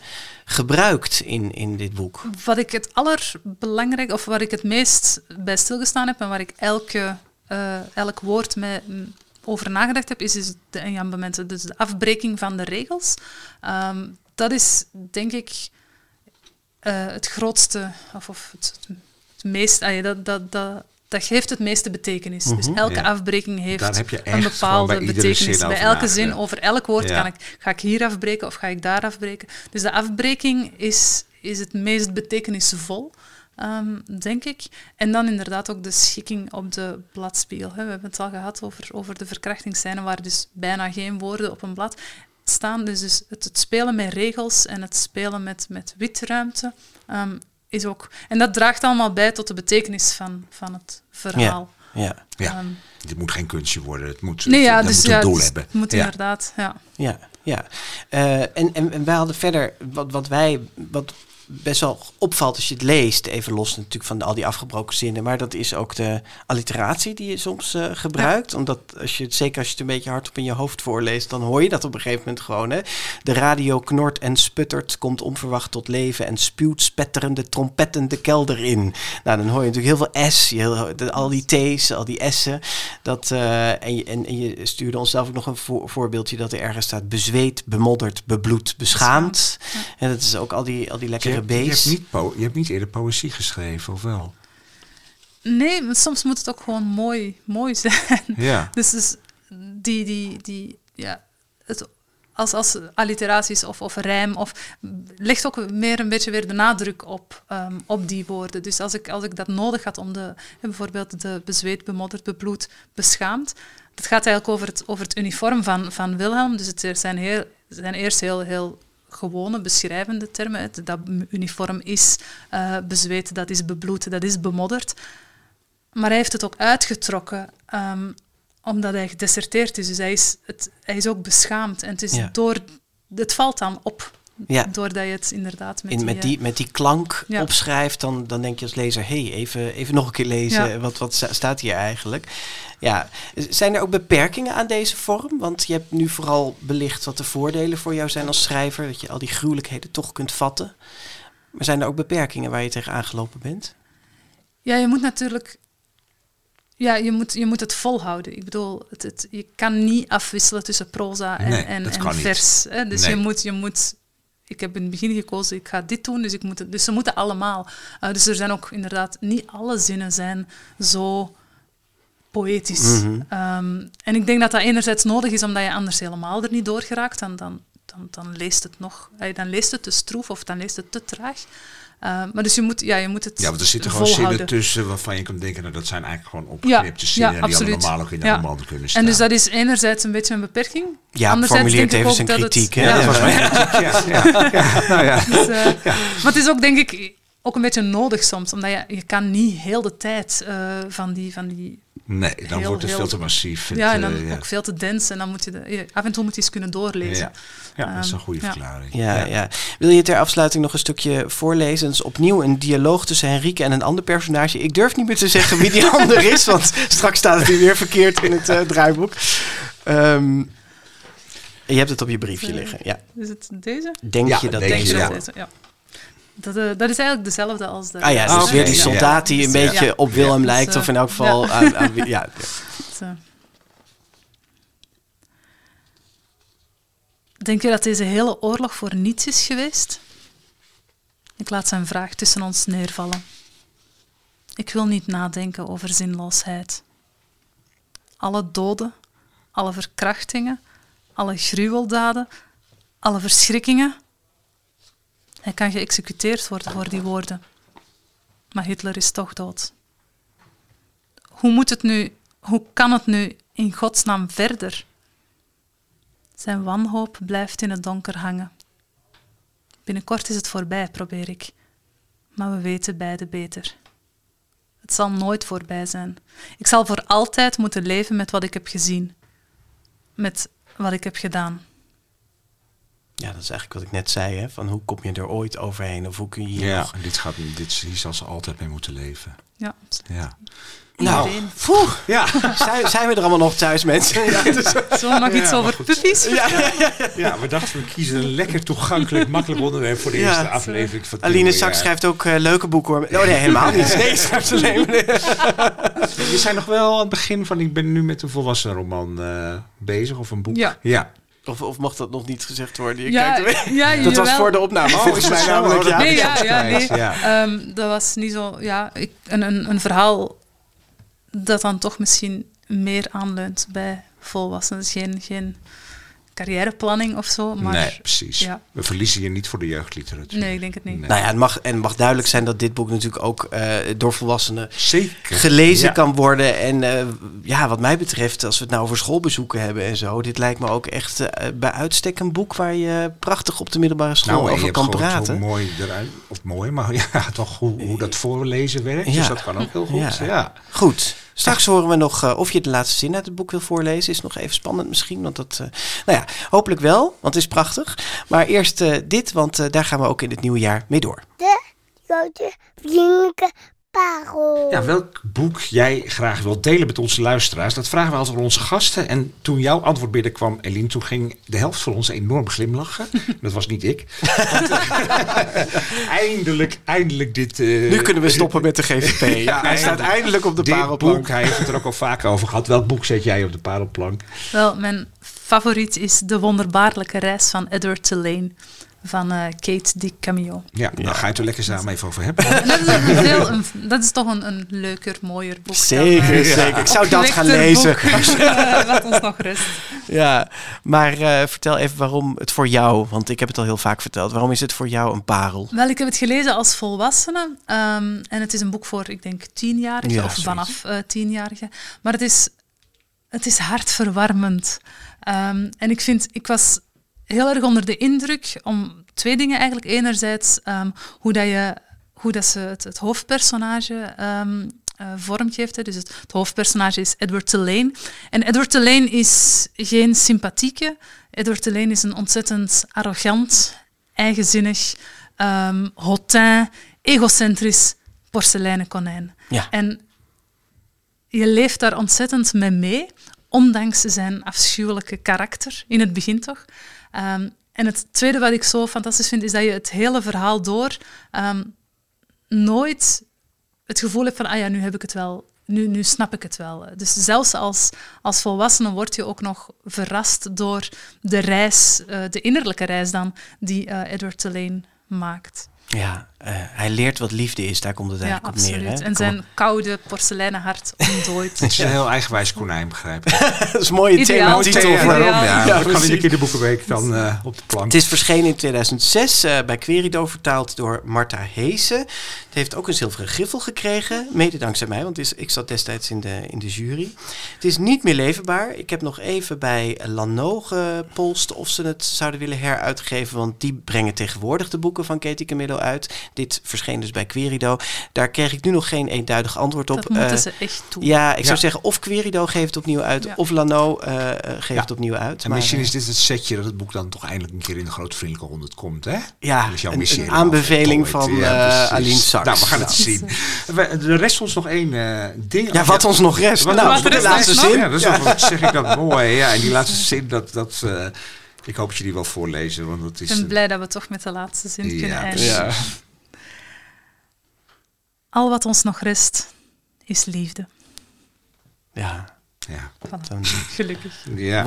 Speaker 2: gebruikt in, in dit boek?
Speaker 4: Wat ik het allerbelangrijkste, of waar ik het meest bij stilgestaan heb en waar ik elke, uh, elk woord mee over nagedacht heb, is, is de. Dus de afbreking van de regels. Um, dat is denk ik uh, het grootste, of, of het, het, meest, dat, dat, dat, dat geeft het meeste betekenis. Mm -hmm, dus mhm. elke ja. afbreking heeft een bepaalde betekenis. Bij elke zin, ja. over elk woord ja. kan ik, ga ik hier afbreken of ga ik daar afbreken. Dus de afbreking is, is het meest betekenisvol. Um, denk ik. En dan inderdaad ook de schikking op de bladspiegel. Hè. We hebben het al gehad over, over de verkrachtingsscène, waar dus bijna geen woorden op een blad staan. Dus, dus het, het, spelen met regels en het spelen met, met witruimte um, is ook... En dat draagt allemaal bij tot de betekenis van, van het verhaal.
Speaker 2: Ja, ja.
Speaker 3: ja. Um, het moet geen kunstje worden, het moet,
Speaker 4: nee, ja,
Speaker 3: het,
Speaker 4: dus,
Speaker 3: moet
Speaker 4: ja,
Speaker 3: een doel
Speaker 4: dus
Speaker 3: hebben.
Speaker 4: Het moet inderdaad, ja.
Speaker 2: Ja, ja. Uh, en, en, en wij hadden verder, wat, wat wij... Wat, best wel opvalt als je het leest. Even los natuurlijk van al die afgebroken zinnen. Maar dat is ook de alliteratie die je soms uh, gebruikt. Ja. Omdat als je zeker als je het een beetje hardop in je hoofd voorleest, dan hoor je dat op een gegeven moment gewoon. Hè? De radio knort en sputtert, komt onverwacht tot leven en spuwt spetterende trompetten de kelder in. Nou, dan hoor je natuurlijk heel veel S, de, al die T's, al die S'en. Dat, uh, en, je, en, en, je stuurde onszelf ook nog een voor, voorbeeldje dat er ergens staat bezweet, bemodderd, bebloed, beschaamd. Ja. En dat is ook al die, al die lekkere
Speaker 3: je, je hebt, niet je hebt niet eerder poëzie geschreven, of wel?
Speaker 4: Nee, soms moet het ook gewoon mooi, mooi zijn.
Speaker 3: Ja.
Speaker 4: Dus, dus die, die, die, ja, het, als, als alliteraties of, of rijm, of, ligt ook meer een beetje weer de nadruk op, um, op die woorden. Dus als ik, als ik dat nodig had om de, bijvoorbeeld de bezweet, bemodderd, bebloed, beschaamd, dat gaat eigenlijk over het, over het uniform van, van Wilhelm. Dus het zijn, heel, zijn eerst heel, heel gewone beschrijvende termen. Dat uniform is uh, bezweet, dat is bebloed, dat is bemodderd. Maar hij heeft het ook uitgetrokken um, omdat hij gedeserteerd is. Dus hij is, het, hij is ook beschaamd. En het, is
Speaker 2: Ja.
Speaker 4: door, het valt dan op.
Speaker 2: Ja.
Speaker 4: Doordat je het inderdaad met
Speaker 2: in,
Speaker 4: die...
Speaker 2: met,
Speaker 4: eh,
Speaker 2: die, met die klank
Speaker 4: Ja.
Speaker 2: opschrijft, dan, dan denk je als lezer, hé, hey, even, even nog een keer lezen,
Speaker 4: Ja.
Speaker 2: wat, wat sta- staat hier eigenlijk? Ja, zijn er ook beperkingen aan deze vorm? Want je hebt nu vooral belicht wat de voordelen voor jou zijn als schrijver, dat je al die gruwelijkheden toch kunt vatten. Maar zijn er ook beperkingen waar je tegen aangelopen bent?
Speaker 4: Ja, je moet natuurlijk ja, je moet, je moet het volhouden. Ik bedoel, het, het, je kan niet afwisselen tussen proza en,
Speaker 3: Nee,
Speaker 4: en,
Speaker 3: dat
Speaker 4: en
Speaker 3: kan niet.
Speaker 4: vers. Hè? Dus
Speaker 3: Nee.
Speaker 4: je, moet, je moet... Ik heb in het begin gekozen, ik ga dit doen, dus, ik moet het, dus ze moeten allemaal. Eh, dus er zijn ook inderdaad, niet alle zinnen zijn zo poëtisch.
Speaker 3: Mhm.
Speaker 4: Ehm, en ik denk dat dat enerzijds nodig is, omdat je anders helemaal er niet door geraakt. Dan, dan, dan, dan leest het nog, eh, dan leest het te stroef of dan leest het te traag. Eh, maar dus je moet, ja, je moet het
Speaker 3: Ja, want er zitten gewoon zinnen tussen waarvan je kan denken, nou, dat zijn eigenlijk gewoon opgeknipte
Speaker 4: Ja,
Speaker 3: zinnen
Speaker 4: ja,
Speaker 3: die
Speaker 4: absoluut.
Speaker 3: allemaal ook in de
Speaker 4: Ja.
Speaker 3: roman kunnen staan.
Speaker 4: En dus dat is enerzijds een beetje een beperking.
Speaker 2: Ja,
Speaker 4: Anderzijds
Speaker 2: formuleert
Speaker 4: denk ik
Speaker 2: even
Speaker 4: ook
Speaker 2: zijn
Speaker 4: dat het-
Speaker 2: kritiek. hè?
Speaker 4: Ja.
Speaker 2: Ja,
Speaker 3: was mijn kritiek, ja, ja, ja, nou ja.
Speaker 4: Dus, eh, Maar het is ook, denk ik, ook een beetje nodig soms. Omdat je, je kan niet heel de tijd eh, van die... Van die
Speaker 3: Nee, dan
Speaker 4: Heel,
Speaker 3: wordt het
Speaker 4: heel-
Speaker 3: veel te massief. Het,
Speaker 4: ja, en dan
Speaker 3: eh, ja.
Speaker 4: ook veel te dens. En dan moet je, de, af en toe moet je eens kunnen doorlezen.
Speaker 3: Ja. ja, dat is een
Speaker 4: Ehm,
Speaker 3: goede
Speaker 4: ja.
Speaker 3: verklaring.
Speaker 2: Ja, ja. Wil je ter afsluiting nog een stukje voorlezen? Is opnieuw een dialoog tussen Henrike en een ander personage. Ik durf niet meer te zeggen wie die ander is, want straks staat het hier weer verkeerd in het eh, draaiboek. Ehm, je hebt het op je briefje liggen. Ja.
Speaker 4: Is het deze?
Speaker 2: Denk
Speaker 3: Ja,
Speaker 2: je dat
Speaker 3: denk
Speaker 4: je dat deze? Ja. Dat, eh, dat is eigenlijk dezelfde als de...
Speaker 2: Ah ja,
Speaker 3: Ah,
Speaker 2: dus
Speaker 3: oké.
Speaker 2: weer die soldaat die een beetje
Speaker 4: Ja.
Speaker 2: op Willem
Speaker 4: Ja.
Speaker 2: lijkt.
Speaker 4: Dus,
Speaker 2: Of in elk geval aan... ja.
Speaker 4: Het, eh, Denk je dat deze hele oorlog voor niets is geweest? Ik laat zijn vraag tussen ons neervallen. Ik wil niet nadenken over zinloosheid. Alle doden, alle verkrachtingen, alle gruweldaden, alle verschrikkingen. Hij kan geëxecuteerd worden voor die woorden. Maar Hitler is toch dood. Hoe moet het nu, hoe kan het nu in godsnaam verder? Zijn wanhoop blijft in het donker hangen. Binnenkort is het voorbij, probeer ik. Maar we weten beide beter. Het zal nooit voorbij zijn. Ik zal voor altijd moeten leven met wat ik heb gezien. Met wat ik heb gedaan.
Speaker 2: Ja, dat is eigenlijk wat ik net zei. Hè? Van hoe kom je er ooit overheen? Of hoe kun je hier
Speaker 3: Ja,
Speaker 2: nog...
Speaker 3: dit gaat, dit, hier zal ze altijd mee moeten leven.
Speaker 4: Ja,
Speaker 3: Ja.
Speaker 2: Nou, poeh,
Speaker 3: Ja,
Speaker 2: zijn, zijn we er allemaal nog thuis, mensen? Ja, dus-
Speaker 4: Zo nog iets
Speaker 3: maar
Speaker 4: over puppies?
Speaker 3: ja, we dachten we kiezen een lekker toegankelijk, makkelijk onderwerp voor de
Speaker 2: Ja.
Speaker 3: eerste aflevering van
Speaker 2: Aline. Saks
Speaker 3: Ja.
Speaker 2: schrijft ook eh, leuke boeken hoor. Oh nee, helemaal niet. Nee, ze schrijft alleen maar...
Speaker 3: We zijn nog wel aan het begin van, ik ben nu met een volwassen roman eh, bezig, of een boek.
Speaker 4: Ja.
Speaker 2: Of, of mocht dat nog niet gezegd worden? Je
Speaker 4: Ja,
Speaker 2: kijkt
Speaker 4: ja,
Speaker 2: dat was voor de opname.
Speaker 3: Oh,
Speaker 2: volgens
Speaker 3: is dat
Speaker 2: mij namelijk.
Speaker 3: Oh,
Speaker 2: Ja.
Speaker 4: Nee, ja, ja, nee.
Speaker 3: ja.
Speaker 4: Ehm, dat was niet zo... Ja, ik, een, een, een verhaal dat dan toch misschien meer aanleunt bij volwassenen. Dus geen, geen carrièreplanning of zo, maar...
Speaker 3: nee, precies.
Speaker 4: ja.
Speaker 3: We verliezen je niet voor de jeugdliteratuur.
Speaker 4: Nee, ik denk het niet.
Speaker 3: Nee.
Speaker 2: Nou ja, het mag, en het mag duidelijk zijn dat dit boek natuurlijk ook eh, door volwassenen
Speaker 3: Zeker.
Speaker 2: gelezen
Speaker 3: Ja.
Speaker 2: kan worden. En eh, ja, wat mij betreft, als we het nou over schoolbezoeken hebben en zo, dit lijkt me ook echt eh, bij uitstek een boek waar je prachtig op de middelbare school
Speaker 3: Nou,
Speaker 2: over
Speaker 3: hebt
Speaker 2: kan
Speaker 3: gewoon
Speaker 2: praten.
Speaker 3: Hoe mooi eruit, of mooi, maar ja, toch hoe, hoe dat voorlezen werkt.
Speaker 2: Ja.
Speaker 3: Dus dat kan ook heel goed.
Speaker 2: Ja.
Speaker 3: Ja.
Speaker 2: Goed. Straks horen we nog eh, of je de laatste zin uit het boek wil voorlezen. Is nog even spannend misschien. Want dat, eh, nou ja, hopelijk wel, want het is prachtig. Maar eerst eh, dit, want daar gaan we ook in het nieuwe jaar mee door.
Speaker 5: De grote vriendelijke parel.
Speaker 3: Ja, welk boek jij graag wilt delen met onze luisteraars, dat vragen we altijd aan onze gasten. En toen jouw antwoord binnenkwam, Eline, toen ging de helft van ons enorm glimlachen. Dat was niet ik. Want, eindelijk, eindelijk dit... eh,
Speaker 2: Nu kunnen we stoppen met de GVP. Ja, hij staat
Speaker 3: eindelijk.
Speaker 2: eindelijk op de
Speaker 3: Dit
Speaker 2: parelplank.
Speaker 3: boek, hij heeft het er ook al vaker over gehad. Welk boek zet jij op de parelplank?
Speaker 4: Wel, mijn favoriet is De Wonderbaarlijke Reis van Edward Tulane van eh, Kate DiCamillo.
Speaker 3: Ja, daar ga je het er lekker samen even over hebben.
Speaker 4: En dat is, een veel, een, dat is toch een, een leuker, mooier boek. dan,
Speaker 2: Zeker,
Speaker 4: eh,
Speaker 2: zeker. Ik zou dat gaan lezen.
Speaker 4: boek. Eh, Laat ons nog rust.
Speaker 2: Ja, maar eh, vertel even waarom het voor jou, want ik heb het al heel vaak verteld. Waarom is het voor jou een parel?
Speaker 4: Wel, ik heb het gelezen als volwassene. ehm, en het is een boek voor, ik denk, tienjarigen.
Speaker 2: Ja,
Speaker 4: of
Speaker 2: zoiets.
Speaker 4: vanaf eh tienjarigen. Maar het is, het is hartverwarmend. Ehm, en ik vind, ik was heel erg onder de indruk om twee dingen eigenlijk. Enerzijds ehm, hoe, dat je, hoe dat ze het, het hoofdpersonage ehm eh, vormgeeft. hè. Dus het, het hoofdpersonage is Edward Tulane. En Edward Tulane is geen sympathieke. Edward Tulane is een ontzettend arrogant, eigenzinnig, hautain, egocentrisch porseleinen konijn.
Speaker 2: Ja.
Speaker 4: En je leeft daar ontzettend mee mee, ondanks zijn afschuwelijke karakter, in het begin toch. Ehm, en het tweede wat ik zo fantastisch vind, is dat je het hele verhaal door ehm, nooit het gevoel hebt van, ah ja, nu heb ik het wel nu, nu snap ik het wel. Dus zelfs als, als volwassene word je ook nog verrast door de reis, eh, de innerlijke reis dan, die eh, Edward Tulane maakt.
Speaker 2: Ja, hij leert wat liefde is, daar komt het
Speaker 4: Ja,
Speaker 2: eigenlijk op neer. Hè?
Speaker 4: En
Speaker 2: Kom
Speaker 4: zijn koude porseleinen hart ontdooit.
Speaker 3: Het is een heel eigenwijs konijn, begrijp ik.
Speaker 2: dat is een mooie
Speaker 4: Ideaal.
Speaker 2: thematitel.
Speaker 4: Ideaal.
Speaker 3: Ja,
Speaker 2: Ja,
Speaker 3: dat kan in de kinderboekenweek dan eh, op de plank.
Speaker 2: Het is verschenen in 2006 eh, bij Querido, vertaald door Marta Heesen. Het heeft ook een zilveren griffel gekregen, mede dankzij mij, want is, ik zat destijds in de, in de jury. Het is niet meer leverbaar. Ik heb nog even bij Lano gepolst of ze het zouden willen heruitgeven, want die brengen tegenwoordig de boeken van Katie Camillo uit. Dit verscheen dus bij Querido. Daar kreeg ik nu nog geen eenduidig antwoord op.
Speaker 4: Dat moeten
Speaker 2: Eh,
Speaker 4: ze echt doen.
Speaker 2: ja, ik
Speaker 3: Ja.
Speaker 2: zou zeggen of Querido geeft het opnieuw uit,
Speaker 4: Ja.
Speaker 2: of Lano eh, eh, geeft
Speaker 3: Ja.
Speaker 2: het opnieuw uit.
Speaker 3: En
Speaker 2: Maar,
Speaker 3: misschien is dit het setje dat het boek dan toch eindelijk een keer in de grote vriendelijke honderd komt, hè?
Speaker 2: Ja,
Speaker 3: Dat is jouw
Speaker 2: een- aanbeveling van, eh. Aline Sachs.
Speaker 3: Nou, we gaan het
Speaker 2: Ja.
Speaker 3: zien. De rest ons nog één eh, ding.
Speaker 2: Ja, wat ons nog rest.
Speaker 3: Wat-
Speaker 2: nou, de laatste zin.
Speaker 3: Ja, dat zeg ik dat mooi. Ja, en die laatste zin, dat, dat, eh, ik hoop dat je die wel voorlezen, want dat is...
Speaker 4: Ik ben blij dat we toch met de laatste zin
Speaker 3: Ja,
Speaker 4: kunnen eindigen.
Speaker 2: Ja.
Speaker 4: Al wat ons nog rest, is liefde.
Speaker 2: Ja,
Speaker 3: ja,
Speaker 4: Voilà.
Speaker 2: dan
Speaker 4: Gelukkig.
Speaker 3: ja.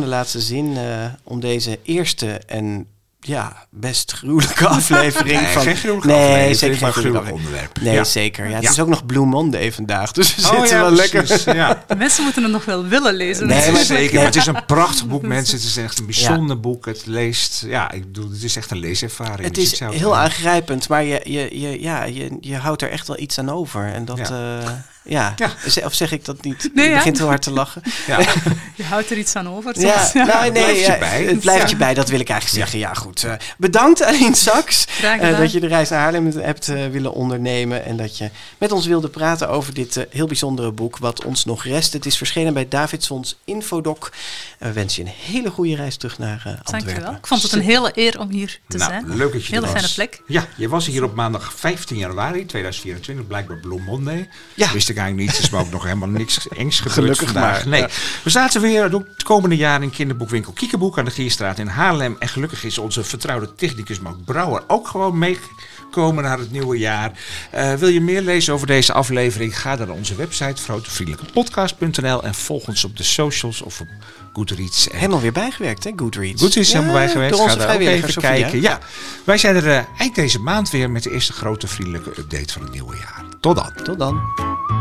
Speaker 2: de laatste zin eh, om deze eerste en ja, best gruwelijke aflevering
Speaker 3: Nee,
Speaker 2: van...
Speaker 3: geen gruwelijke
Speaker 2: nee,
Speaker 3: aflevering,
Speaker 2: zeker
Speaker 3: maar
Speaker 2: geen
Speaker 3: gruwelijk onderwerp.
Speaker 2: Nee,
Speaker 3: Ja.
Speaker 2: zeker. Ja, het
Speaker 3: Ja.
Speaker 2: is ook nog Blue Monday vandaag, dus we
Speaker 3: Oh,
Speaker 2: zitten
Speaker 3: ja,
Speaker 2: wel lekker...
Speaker 3: Ja.
Speaker 4: De mensen moeten het nog wel willen lezen.
Speaker 2: Nee, maar-.
Speaker 3: Zeker, maar het is een prachtig boek, mensen. Het is echt een bijzonder boek. Het leest, ja, ik bedoel, het is echt een leeservaring.
Speaker 2: Het is heel
Speaker 3: eh,
Speaker 2: aangrijpend, maar je, je, je, ja, je, je houdt er echt wel iets aan over. En dat,
Speaker 3: Ja.
Speaker 2: Ja. ja.
Speaker 3: Ja.
Speaker 2: Of zeg ik dat niet?
Speaker 4: Nee,
Speaker 2: je
Speaker 4: ja.
Speaker 2: begint heel hard te lachen.
Speaker 3: Ja.
Speaker 4: Je houdt er iets aan over.
Speaker 2: Ja,
Speaker 4: soms.
Speaker 2: nou, nee,
Speaker 3: blijft je
Speaker 2: ja,
Speaker 3: bij.
Speaker 2: het blijft
Speaker 3: Ja.
Speaker 2: je bij, dat wil ik eigenlijk zeggen. Ja, goed. eh, bedankt Aline Saks eh, dat je de reis naar Haarlem hebt eh, willen ondernemen. En dat je met ons wilde praten over dit eh, heel bijzondere boek, Wat ons nog rest. Het is verschenen bij Davidsons Infodoc. En we wensen je een hele goede reis terug naar eh Antwerpen.
Speaker 4: Dankjewel. Ik vond het een hele eer om hier te
Speaker 3: Nou,
Speaker 4: zijn.
Speaker 3: leuk dat je
Speaker 4: Hele
Speaker 3: er was.
Speaker 4: fijne plek.
Speaker 3: Ja, je was hier op maandag 15 januari 2024, blijkbaar Blue Monday.
Speaker 2: Ja.
Speaker 3: Wist ik eigenlijk niet, er is me ook nog helemaal niks engs gebeurd
Speaker 2: Gelukkig
Speaker 3: vandaag.
Speaker 2: maar,
Speaker 3: Nee,
Speaker 2: ja.
Speaker 3: we zaten weer het komende jaar in kinderboekwinkel Kiekeboek aan de Gierstraat in Haarlem. En gelukkig is onze vertrouwde technicus Mark Brouwer ook gewoon meegekomen naar het nieuwe jaar. Eh, wil je meer lezen over deze aflevering? Ga dan naar onze website, grotevriendelijkepodcast.nl en volg ons op de socials of op Goodreads. En
Speaker 2: Helemaal weer bijgewerkt, hè, Goodreads.
Speaker 3: Goed is helemaal
Speaker 2: Ja,
Speaker 3: bij geweest.
Speaker 2: Door onze
Speaker 3: Ga daar ook even
Speaker 2: Sophia.
Speaker 3: kijken. Ja, wij zijn er eh, eind deze maand weer met de eerste grote vriendelijke update van het nieuwe jaar. Tot dan.
Speaker 2: Tot dan.